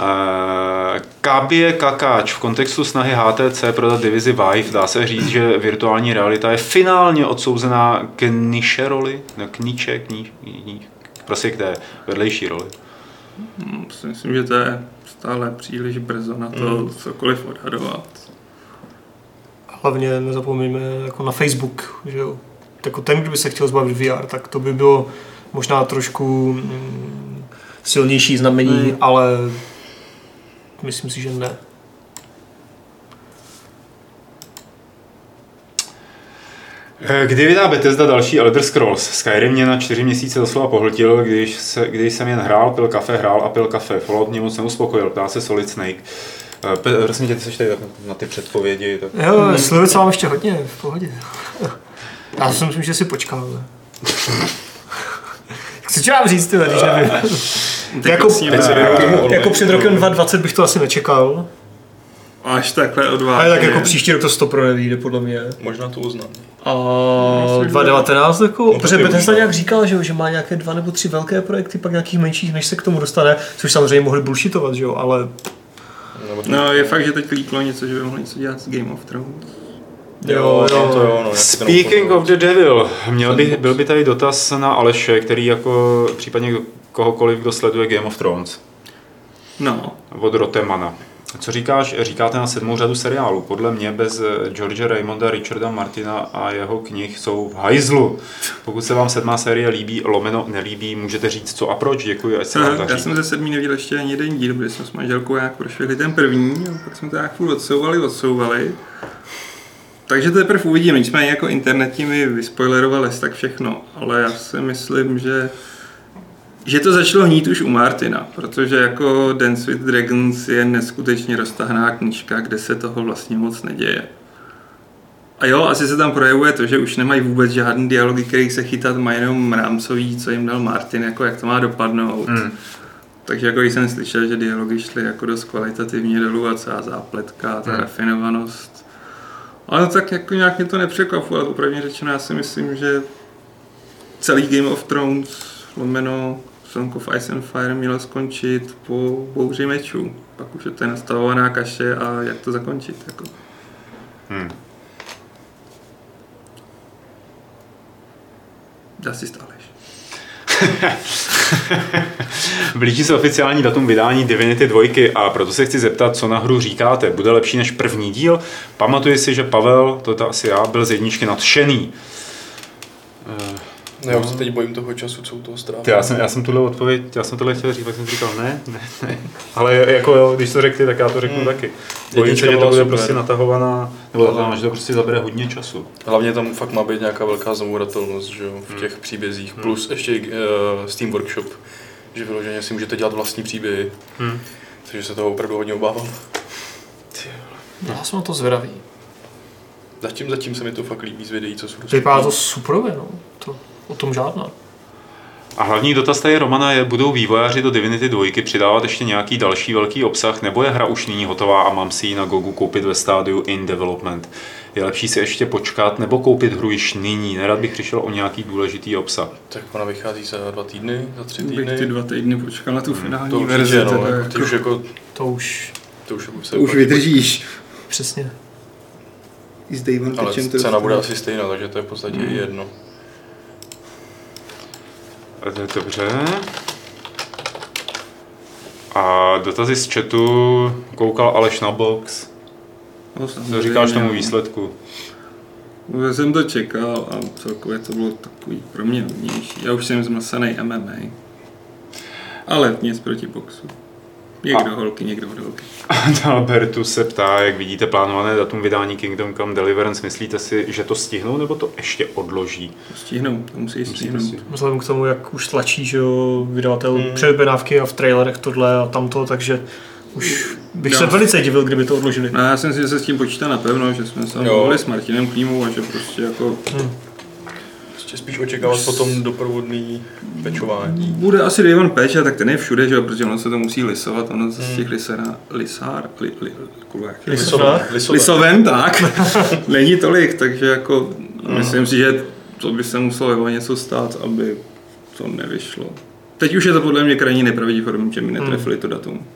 Uh, Kábě Kakáč v kontextu snahy HTC prodat divizi Vive dá se říct, že virtuální realita je finálně odsouzená k niše roli, no, k niče, k ní, ní, prostě k té vedlejší roli. Hm, si Myslím, že to je stále příliš brzo na to Mm. cokoliv odhadovat. Hlavně nezapomeňme jako na Facebook, že jo. Jako ten, kdo by se chtěl zbavit VR, tak to by bylo možná trošku mm, silnější znamení, Hmm. ale myslím si, že ne. Kdy vydá Bethesda další Elder Scrolls? Skyrim mě na čtyři měsíce doslova pohltil, když, se, když jsem jen hrál, pil kafe, hrál a pil kafe. Fallout mě moc neuspokojil, ptá se Solid Snake. Eh, Prosím tě, ty jsi tady tak na ty předpovědi. Tak... Jo, hmm. Slivice mám ještě hodně, v pohodě. Já si myslím, že si počkáme. Co ti mám říct, ty, když nevím. jako, ne, vyrobil. jako před rokem 2020 bych to asi nečekal. Až takhle odvážně. Ale tak jako příští rok to 100 pro nevíde, podle mě. Možná to uznám. A Myslím, že- 2019, jako, No, protože Bethesda nějak říkal, že, jo, že má nějaké dva nebo tři velké projekty, pak nějakých menších, než se k tomu dostane, což samozřejmě mohli bullshitovat, že jo, ale No, je fakt, že teď líklo něco, že by mohli něco dělat s Game of Thrones. jo, jo, to jo. No, Speaking of the devil, měl by, byl by tady dotaz na Aleše, který jako případně kohokoliv, kdo sleduje Game of Thrones No, od Rotemana. Co říkáš, říkáte na sedmou řadu seriálu? Podle mě bez George Raymonda, Richarda Martina a jeho knih jsou v hajzlu. Pokud se vám sedmá série líbí, lomeno nelíbí, můžete říct co a proč. Děkuji, ať se vám já daří. jsem ze sedmý neviděl ještě ani jeden díl, protože jsme s manželkou nějak prošli ten první, a pak jsme to nějak furt odsouvali, odsouvali. Takže to teprve uvidíme, nicméně jako internetí mi vyspoilerovali tak všechno, ale já si myslím, že že to začalo hnít už u Martina, protože jako Dance with Dragons je neskutečně roztahná knížka, kde se toho vlastně moc neděje. A jo, asi se tam projevuje to, že už nemají vůbec žádný dialogy, který se chytat, mají jenom rámcový, co jim dal Martin, jako jak to má dopadnout. Hmm. Takže jako jsem slyšel, že dialogy šly jako dost kvalitativně dolů a celá zápletka, ta Hmm. rafinovanost. Ale tak jako nějak mě to nepřekvapuje, ale opravdu řečeno, já si myslím, že celý Game of Thrones, lomeno Song of Ice and Fire mělo skončit po bouři mečů. Pak už je to nastavovaná kaše a jak to zakončit. Jako. Hmm. Dá si stáleš. Blíží se oficiální datum vydání Divinity 2 a proto se chci zeptat, co na hru říkáte. Bude lepší než první díl? Pamatuji si, že Pavel, to je to asi já, byl z jedničky nadšený. Eh, No, já už se teď bojím toho času, co u toho strávím. Ty, já jsem, já jsem tuhle odpověď, já jsem tohle chtěl říct, pak jsem říkal, ne, ne, ne. Ale jako jo, když to řekli, tak já to řeknu Hmm. taky. Bojím se, že to bude super. prostě natahovaná, nebo No. natahovaná, že to prostě zabere hodně času. Hlavně tam fakt má být nějaká velká znouratelnost že jo, v těch příbězích. Hmm. Plus ještě uh, Steam Workshop, že vyloženě si můžete dělat vlastní příběhy. Hmm. Takže se toho opravdu hodně obávám. já jsem na to zvědavý. Zatím, zatím se mi to fakt líbí z videí, co jsou Vypadá to superově, no. To, o tom žádná. A hlavní dotaz tady Romana je, budou vývojáři do Divinity 2 přidávat ještě nějaký další velký obsah, nebo je hra už nyní hotová a mám si ji na Gogu koupit ve stádiu in development? Je lepší si ještě počkat nebo koupit hru již nyní? Nerad bych přišel o nějaký důležitý obsah. Tak ona vychází za dva týdny, za tři Bych týdny. ty dva týdny počkal na tu finální to verzi. určitě, no, teda jako, ty už jako, To už to už, se to už vydržíš. přesně. I s Ale cena bude asi stejná, takže to je v podstatě Hmm. jedno. Dobře. A dotazy z chatu koukal Aleš na box. No, Co říkáš tomu no. výsledku? Já jsem to čekal a celkově to bylo takový pro mě hodnější. Já už jsem zmlsaný MMA. Ale nic proti boxu. Někdo a... holky, někdo holky. Albertu se ptá, jak vidíte plánované datum vydání Kingdom Come Deliverance. Myslíte si, že to stihnou, nebo to ještě odloží? Stihnou, to musí stihnout. Vzhledem k tomu, jak už tlačí že jo, vydavatel hmm. předobjednávky a v trailerech tohle a tamto, takže už bych já. se velice divil, kdyby to odložili. No, já jsem si, že se s tím počítá napevno, že jsme se mluvili s Martinem Klímou a že prostě jako... Hmm ještě spíš očekávat potom doprovodný pečování. Bude asi Raven Peč, tak ten je všude, že protože ono se to musí lisovat, ono z těch hmm. lisera, lisár, li, li, kulek, lisoven, lisoven, tak, není tolik, takže jako hmm. myslím si, že to by se muselo něco stát, aby to nevyšlo. Teď už je to podle mě krajně nepravděpodobné, že mi netrefili to datum.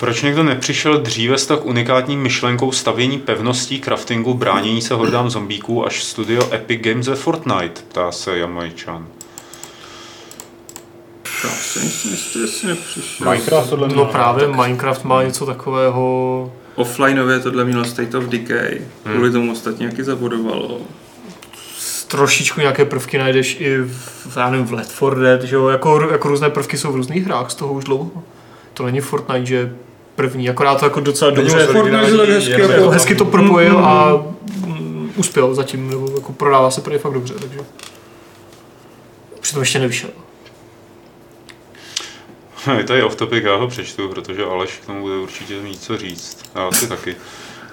Proč někdo nepřišel dříve s tak unikátní myšlenkou stavění pevností, craftingu, bránění se hordám zombíků až studio Epic Games ve Fortnite, ptá se Jamajčan. Minecraft tohle No právě, tak... Minecraft má něco takového... Offlineově tohle mělo State of Decay, hmm. kvůli tomu ostatně jaký zabudovalo. Trošičku nějaké prvky najdeš i v, já nevím, v Left 4 Dead, že jo? Jako, jako různé prvky jsou v různých hrách z toho už dlouho. To není Fortnite, že první, akorát to jako docela dobře, hezky, jako hezky to propojil mm, a mm, uspěl zatím, nebo jako prodává se prý fakt dobře, takže přitom ještě nevyšel. Je tady off topic, já ho přečtu, protože Aleš k tomu bude určitě mít co říct. Já asi taky.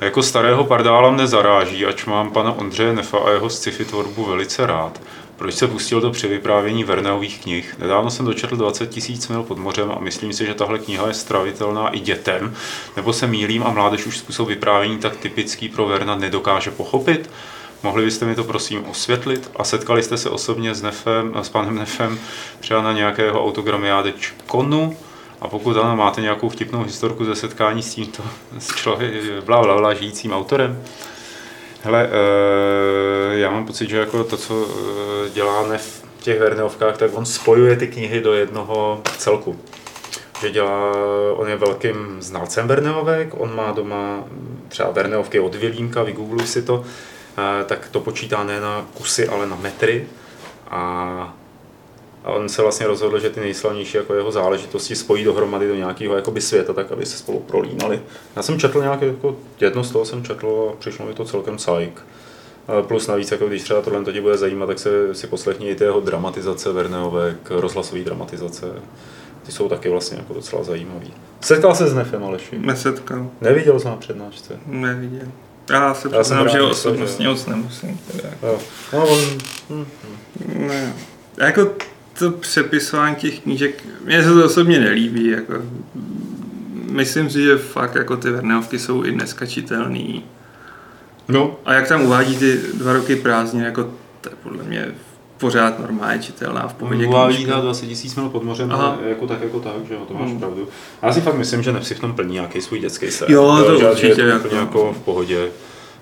Jako starého pardála mne zaráží, ač mám pana Ondřeje Nefa a jeho sci-fi tvorbu velice rád. Proč se pustil do převyprávění Verneových knih? Nedávno jsem dočetl 20 tisíc mil pod mořem a myslím si, že tahle kniha je stravitelná i dětem, nebo se mýlím a mládež už způsob vyprávění tak typický pro Verna nedokáže pochopit? Mohli byste mi to prosím osvětlit? A setkali jste se osobně s, Nefem, s panem Nefem třeba na nějakého autogramiáde konu? A pokud ano, máte nějakou vtipnou historku ze setkání s tímto s člověk, bla, bla, bla, žijícím autorem? Hele, uh, já mám pocit, že jako to, co eh, dělá Nef v těch Verneovkách, tak on spojuje ty knihy do jednoho celku. Že dělá, on je velkým znalcem Verneovek, on má doma třeba Verneovky od Vilímka, vygoogluj si to, uh, tak to počítá ne na kusy, ale na metry. A a on se vlastně rozhodl, že ty nejslavnější jako jeho záležitosti spojí dohromady do nějakého jakoby světa, tak aby se spolu prolínali. Já jsem četl nějaké, jako jedno z toho jsem četl a přišlo mi to celkem sajk. Plus navíc, jako když třeba tohle tě bude zajímat, tak se si poslechni i ty jeho dramatizace Verneovek, rozhlasové dramatizace. Ty jsou taky vlastně jako docela zajímavý. Setkal se s Nefem, Aleši? Nesetkal. Neviděl jsem na přednášce? Neviděl. Já se přiznám, že osobnostně moc nemusím. Teda. No, on... Hm, hm. Ne. Jako to přepisování těch knížek, mně se to osobně nelíbí. Jako, myslím si, že fakt jako ty Verneovky jsou i dneska čitelný. No. A jak tam uvádí ty dva roky prázdně, jako to je podle mě pořád normálně čitelná v pohodě Uvádí na 20 tisíc mil pod mořem, Aha. jako tak, jako tak, že jo, to máš hmm. pravdu. Já si fakt myslím, že Nepsi v tom plní nějaký svůj dětský sen. Jo, to že, určitě. Že je to jako, jako v pohodě.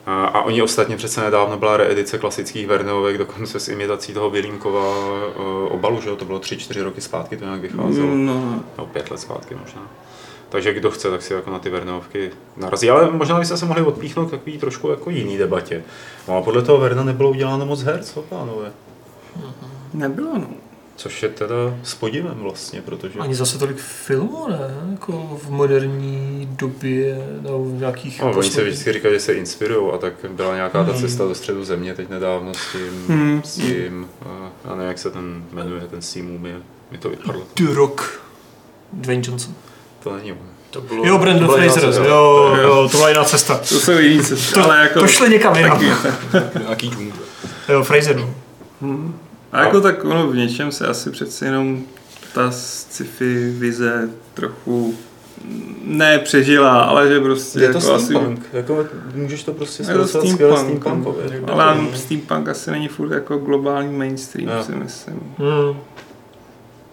A, a oni ostatně přece nedávno byla reedice klasických Verneovek, dokonce s imitací toho Vilímkova uh, obalu, že jo? to bylo 3-4 roky zpátky, to nějak vycházelo. Mm, no. no. pět let zpátky možná. Takže kdo chce, tak si jako na ty Verneovky narazí. Ale možná byste se mohli odpíchnout takový trošku jako jiný debatě. No a podle toho Verna nebylo uděláno moc her, co pánové? Nebylo, no. Což je teda s podivem vlastně, protože... Ani zase tolik filmů, ne? Jako v moderní době, nebo v nějakých... No, oni se vždycky říkají, že se inspirují a tak byla nějaká ta hmm. cesta do středu země teď nedávno s tím, hmm. s tím, já nevím, jak se ten jmenuje, ten Steam mi, mi to vypadlo. The Rock. Dwayne Johnson. To není on. To bylo, jo, Brandon Fraser, jo, jo, jo, to byla jiná cesta. To jsou jiný cesty, to, ale jako... To šli někam jinam. Nějaký džungl. Jo, Fraser, no. Hmm. A jako tak ono v něčem se asi přece jenom ta sci-fi vize trochu ne přežila, ale že prostě je to jako steampunk, asi... jako můžeš to prostě zpracovat skvěle steampunkově. Ale steampunk asi není furt jako globální mainstream, no. si myslím. Hmm.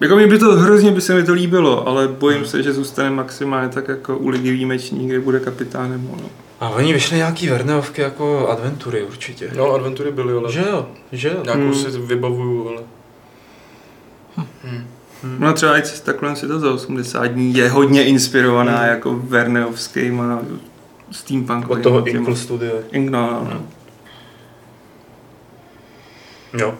Jako mi by to hrozně by se mi to líbilo, ale bojím hmm. se, že zůstane maximálně tak jako u ligy výjimečný, kde bude kapitánem ono. A oni vyšli nějaký Verneovky jako adventury určitě. No, adventury byly, ale... Že jo, že jo. Nějakou hmm. si vybavuju, ale... Hmm. Hmm. No třeba i cesta kolem světa za 80 dní je hodně inspirovaná hmm. jako Verneovskýma steampunkovými. Od toho Inkle Studio. Ink, no, no, no. Jo.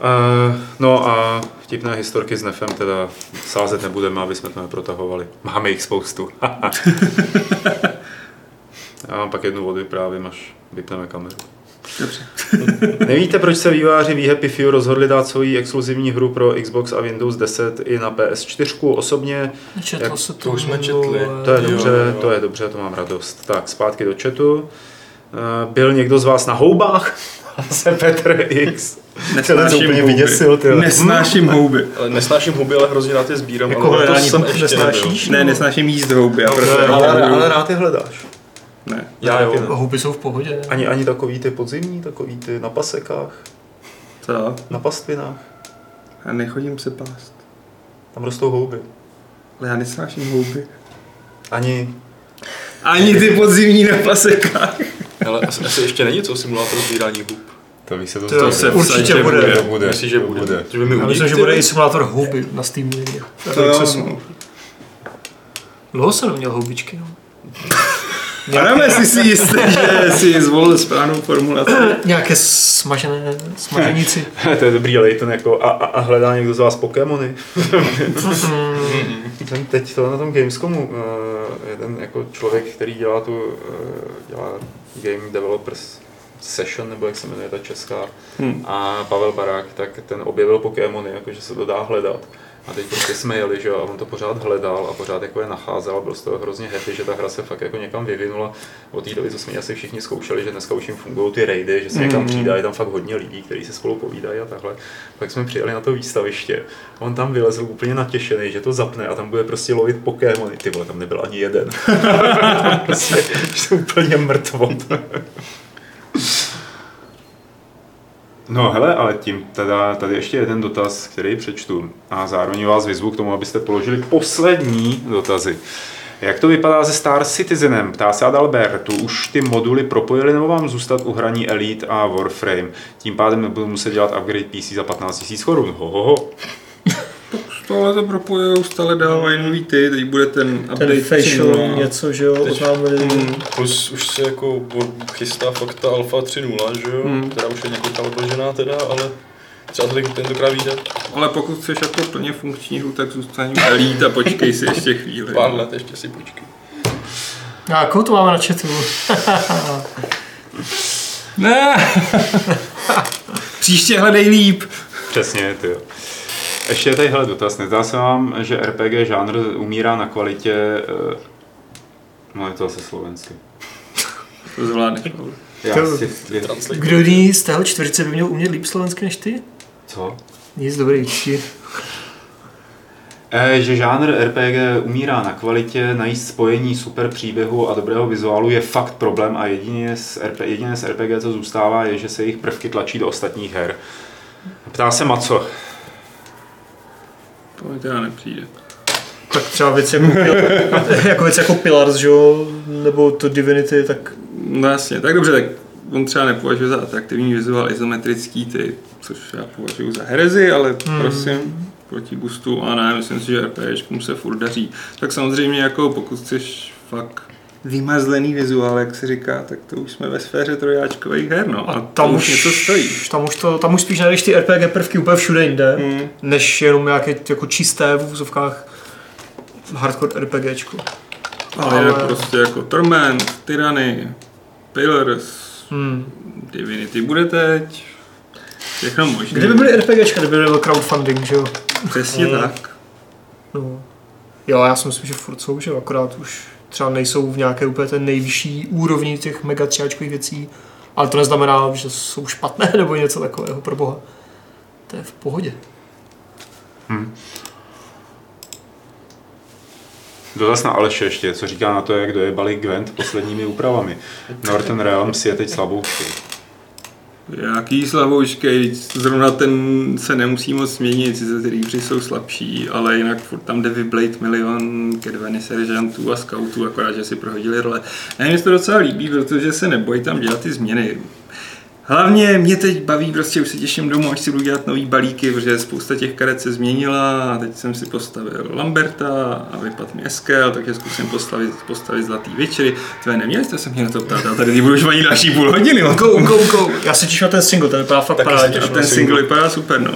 Uh, no a vtipné historky s Nefem teda sázet nebudeme, aby jsme to neprotahovali. Máme jich spoustu. Já mám pak jednu vody právě, až vypneme kameru. Dobře. Nevíte, proč se výváři v Happy Few rozhodli dát svoji exkluzivní hru pro Xbox a Windows 10 i na PS4? Osobně Četlo Jak- se to, to už jsme četli. To je Jo, dobře, jo. to je dobře, to mám radost. Tak, zpátky do chatu. Eh, Byl někdo z vás na houbách? se Petr X. To úplně vyděsil, ty. Nesnáším houby. Ale nesnáším huby, ale hrozně rád je sbírám. Jako ale to hledání jsem ještě nesnášíš? nebyl. Ne, nesnáším jíst houby. A proto Ale, ale, ale rád je hledáš. Ne. Já jo. Houby jsou v pohodě. ne? Ani, ani takový ty podzimní, takový ty na pasekách, Co? na pastvinách. Já nechodím se pást. Tam rostou houby. Ale já nesnáším houby. Ani Ani ty podzimní na pasekách. Ale asi, asi ještě není co simulátor sbírání hub. to víš se to, To se určitě určitě bude. bude. to bude. Myslíš, že to bude? Že by mi Já myslím, že bude i simulátor houby na Steamu někde. To jo, no. Dlouho jsem neměl houbičky. No. Adam, jestli si jistý, že si zvolil správnou formulaci. Nějaké smažené smaženíci. to je dobrý, ale ten jako a, a, a hledá někdo z vás Pokémony. Jsem teď to na tom Gamescomu, uh, jeden jako člověk, který dělá tu, uh, dělá Game Developers Session, nebo jak se jmenuje ta česká, Hmm. a Pavel Barák, tak ten objevil Pokémony, jakože se to dá hledat. A teď prostě jsme jeli, že jo, a on to pořád hledal a pořád jako je nacházel byl z toho hrozně happy, že ta hra se fakt jako někam vyvinula. Od té doby, co jsme asi všichni zkoušeli, že dneska už jim fungují ty raidy, že se někam Mhm. přijde, je tam fakt hodně lidí, kteří se spolu povídají a takhle. Pak jsme přijeli na to výstaviště, on tam vylezl úplně natěšený, že to zapne a tam bude prostě lovit Pokémony. Ty vole, tam nebyl ani jeden. prostě, že úplně mrtvo. No hele, ale tím teda, tady ještě jeden dotaz, který přečtu a zároveň vás vyzvu k tomu, abyste položili poslední dotazy. Jak to vypadá se Star Citizenem? Ptá se Adalbertu. Už ty moduly propojili nebo vám zůstat u hraní Elite a Warframe? Tím pádem nebudu muset dělat upgrade PC za 15 000 korun. Ho, ho, ho. Tohle to propojujou, stále dávají nový ty, teď bude ten update. Ten facial 3.0. něco, že jo, Teď- oznámili. Hmm. Plus už se jako chystá fakt ta Alpha 3.0, že jo? Hmm. Která už je několika odložená teda, ale třeba to tentokrát vyjde. Ale pokud chceš jako plně funkční hru, tak zůstaň Elite a počkej si ještě chvíli. Pár let ještě si počkej. A jakou to máme na chatu? Ne! Příště hledej líp. Přesně, ty jo. Ještě je tady hele dotaz. Nezdá se vám, že RPG žánr umírá na kvalitě... eh, No je to asi slovensky. To zvládneš. Já To- si, je, Translate. Kdo jiný z tého čtvrtice by měl umět líp slovensky než ty? co? Nic dobrý, určitě. E, že žánr RPG umírá na kvalitě, najít spojení super příběhu a dobrého vizuálu je fakt problém a jedině z, RP, jediné z RPG, co zůstává, je, že se jejich prvky tlačí do ostatních her. Ptá se Maco. To mi teda nepřijde. Tak třeba věc jako, jako věc jako Pillars, že jo, nebo to Divinity, tak No jasně, tak dobře, tak on třeba nepovažuje za atraktivní vizuál izometrický ty, což já považuji za herezi, ale Hmm. prosím, proti boostu a ne, myslím si, že RPGčkům se furt daří. Tak samozřejmě jako pokud chceš fakt vymazlený vizuál, jak se říká, tak to už jsme ve sféře trojáčkových her, no. A, tam už něco stojí. Tam už, to, tam už spíš najdeš ty RPG prvky úplně všude jinde, Hmm. než jenom nějaké jako čisté v úzovkách hardcore RPGčko. Ale jinak prostě jako Torment, Tyranny, Pillars, Hmm. Divinity bude teď, všechno možné. Kdyby byly RPGčka, kdyby byl crowdfunding, že jo? Přesně Hmm. tak. No. Jo, já si myslím, že furt jsou, že akorát už třeba nejsou v nějaké úplně té nejvyšší úrovni těch mega třiáčkových věcí, ale to neznamená, že jsou špatné nebo něco takového, pro boha. To je v pohodě. Dotaz na Aleše ještě, co říká na to, jak dojebali Gwent posledními úpravami. Northern Realms je teď slaboučkou. Jaký slavouškej, zrovna ten se nemusí moc změnit, sice ty rýbři jsou slabší, ale jinak furt tam jde vyblade milion kedveny seržantů a scoutů, akorát, že si prohodili role. Ne, mně se to docela líbí, protože se nebojí tam dělat ty změny. Hlavně mě teď baví, prostě už se těším domů, až si budu dělat nový balíky, protože spousta těch karet se změnila a teď jsem si postavil Lamberta a vypadl mi Eskel, takže zkusím postavit, postavit zlatý večery. Tvé neměli jste se mě na to ptát, a tady ty budeš ani další půl hodiny. Go, go, go. Já se těším na ten single, ten vypadá fakt parádně. ten single vypadá super, no.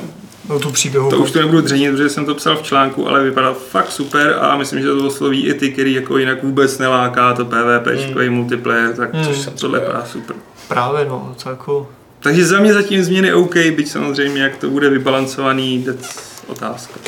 No tu příběhu. To už to nebudu dřenit, protože jsem to psal v článku, ale vypadá fakt super a myslím, že to osloví i ty, který jako jinak vůbec neláká to PvP, mm. multiplayer, tak Mm. mm. tohle vypadá super. Právě no, to jako... Takže za mě zatím změny OK, byť samozřejmě jak to bude vybalancovaný, otázka.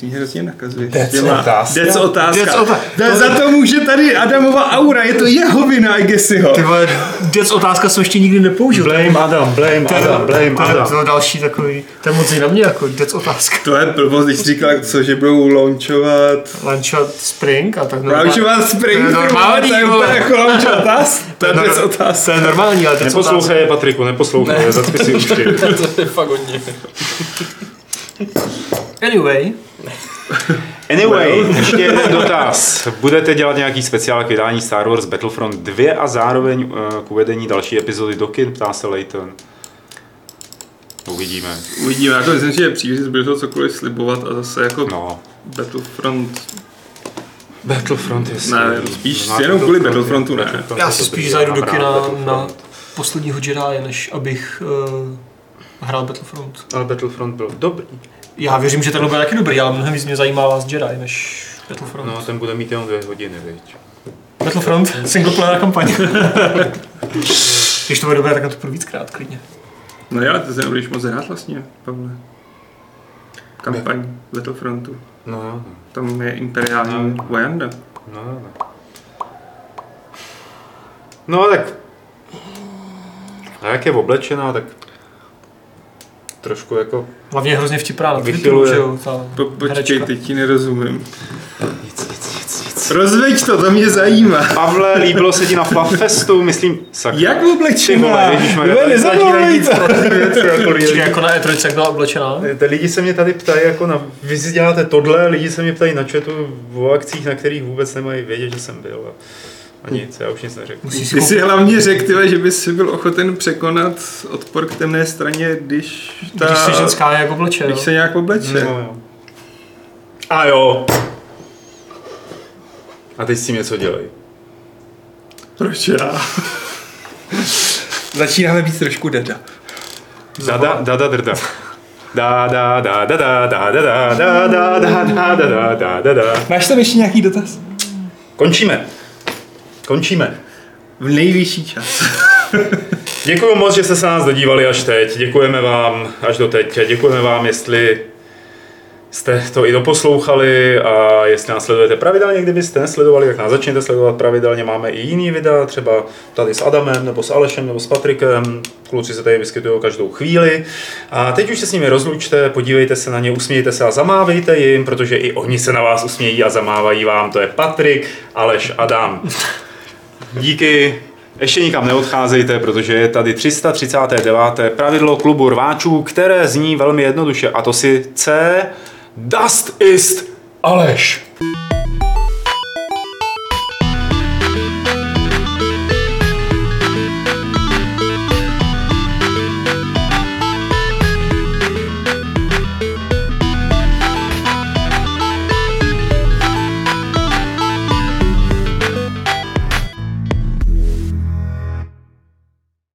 Ty mě hrozně nakazuješ. That's Těma- otázka? That's otázka. That's ota- Da- za to může tady Adamova aura, je to jeho vina, I guess ho. Ty vole, děc otázka jsem ještě nikdy nepoužil. Blame Adam, blame To je- Adam, blame to Adam. To je další takový, to je moc na mě jako děc otázka. To je blbost, když říkal, co, že budou launchovat Launchovat Spring a tak Launchovat Spring, To je normální, to je úplně jako launchovat otázka. To je věc otázka. To je normální, ale otázka. Neposlouchej je, Patriku, neposlouchej je, zacpi si ušky. to je fakt hodně. Anyway, Anyway, ještě jeden dotaz. Budete dělat nějaký speciál k vydání Star Wars Battlefront 2 a zároveň uh, k uvedení další epizody do kin, ptá se Layton. Uvidíme. Uvidíme, jako myslím, že je příliš zbylo cokoliv slibovat a zase jako No, Battlefront, Battlefront je ne, spíš Znáte jenom kvůli Battlefront? Battlefrontu, ne. Battlefront já si spíš zajdu do rád kina na posledního Jedi, než abych uh, hrál Battlefront. Ale Battlefront byl dobrý. Já věřím, že ten bude taky dobrý, ale mnohem víc mě zajímá vás Jedi, než Battlefront. No, ten bude mít jenom dvě hodiny, viď. Battlefront, single player kampaň. Když to bude dobré, tak na to půjdu víckrát, klidně. No jo, to se nebudeš moc hrát vlastně, Pavle. Kampaň Battlefrontu. No, jo, Tam je imperiální vojanda. no, no, no. No, tak... A jak je oblečená, tak trošku jako... Hlavně hrozně vtipná na Twitteru, že jo, ta Po, počkej, herečka. teď ti nerozumím. Nic, nic, nic, nic. Rozveď to, to mě zajímá. Pavle, líbilo se ti na Puffestu, myslím, sakra. Jak Ty vole, oblečená? být prostý věci, jako. Čili jako na E3 jak byla oblečená. Ty lidi se mě tady ptají, jako na, vy si děláte tohle, lidi se mě ptají na chatu o akcích, na kterých vůbec nemají vědět, že jsem byl. A, a nic, já už nic neřeknu. Musíš si Ty si koupit, hlavně řekl, tyhle, že bys si byl ochoten překonat odpor k temné straně, když ta... když jsi ženská jak obleče, když jo. se nějak obleče. No, jo. A jo. A teď s tím něco dělej. Proč já? Začínáme být trošku dada. Dada, dada, drda. Da, da, da, da, da, da, da, da, da, da, da, da, da, da, da, da. Máš tam ještě nějaký dotaz? Končíme. Končíme. V nejvyšší čas. Děkuji moc, že jste se nás dodívali až teď. Děkujeme vám až do teď. Děkujeme vám, jestli jste to i doposlouchali a jestli nás sledujete pravidelně, kdybyste nesledovali, tak nás začněte sledovat pravidelně. Máme i jiný videa, třeba tady s Adamem, nebo s Alešem, nebo s Patrikem. Kluci se tady vyskytují každou chvíli. A teď už se s nimi rozlučte, podívejte se na ně, usmějte se a zamávejte jim, protože i oni se na vás usmějí a zamávají vám. To je Patrik, Aleš, Adam. Díky. Ještě nikam neodcházejte, protože je tady 339. pravidlo klubu rváčů, které zní velmi jednoduše, a to si C. Dust ist Aleš.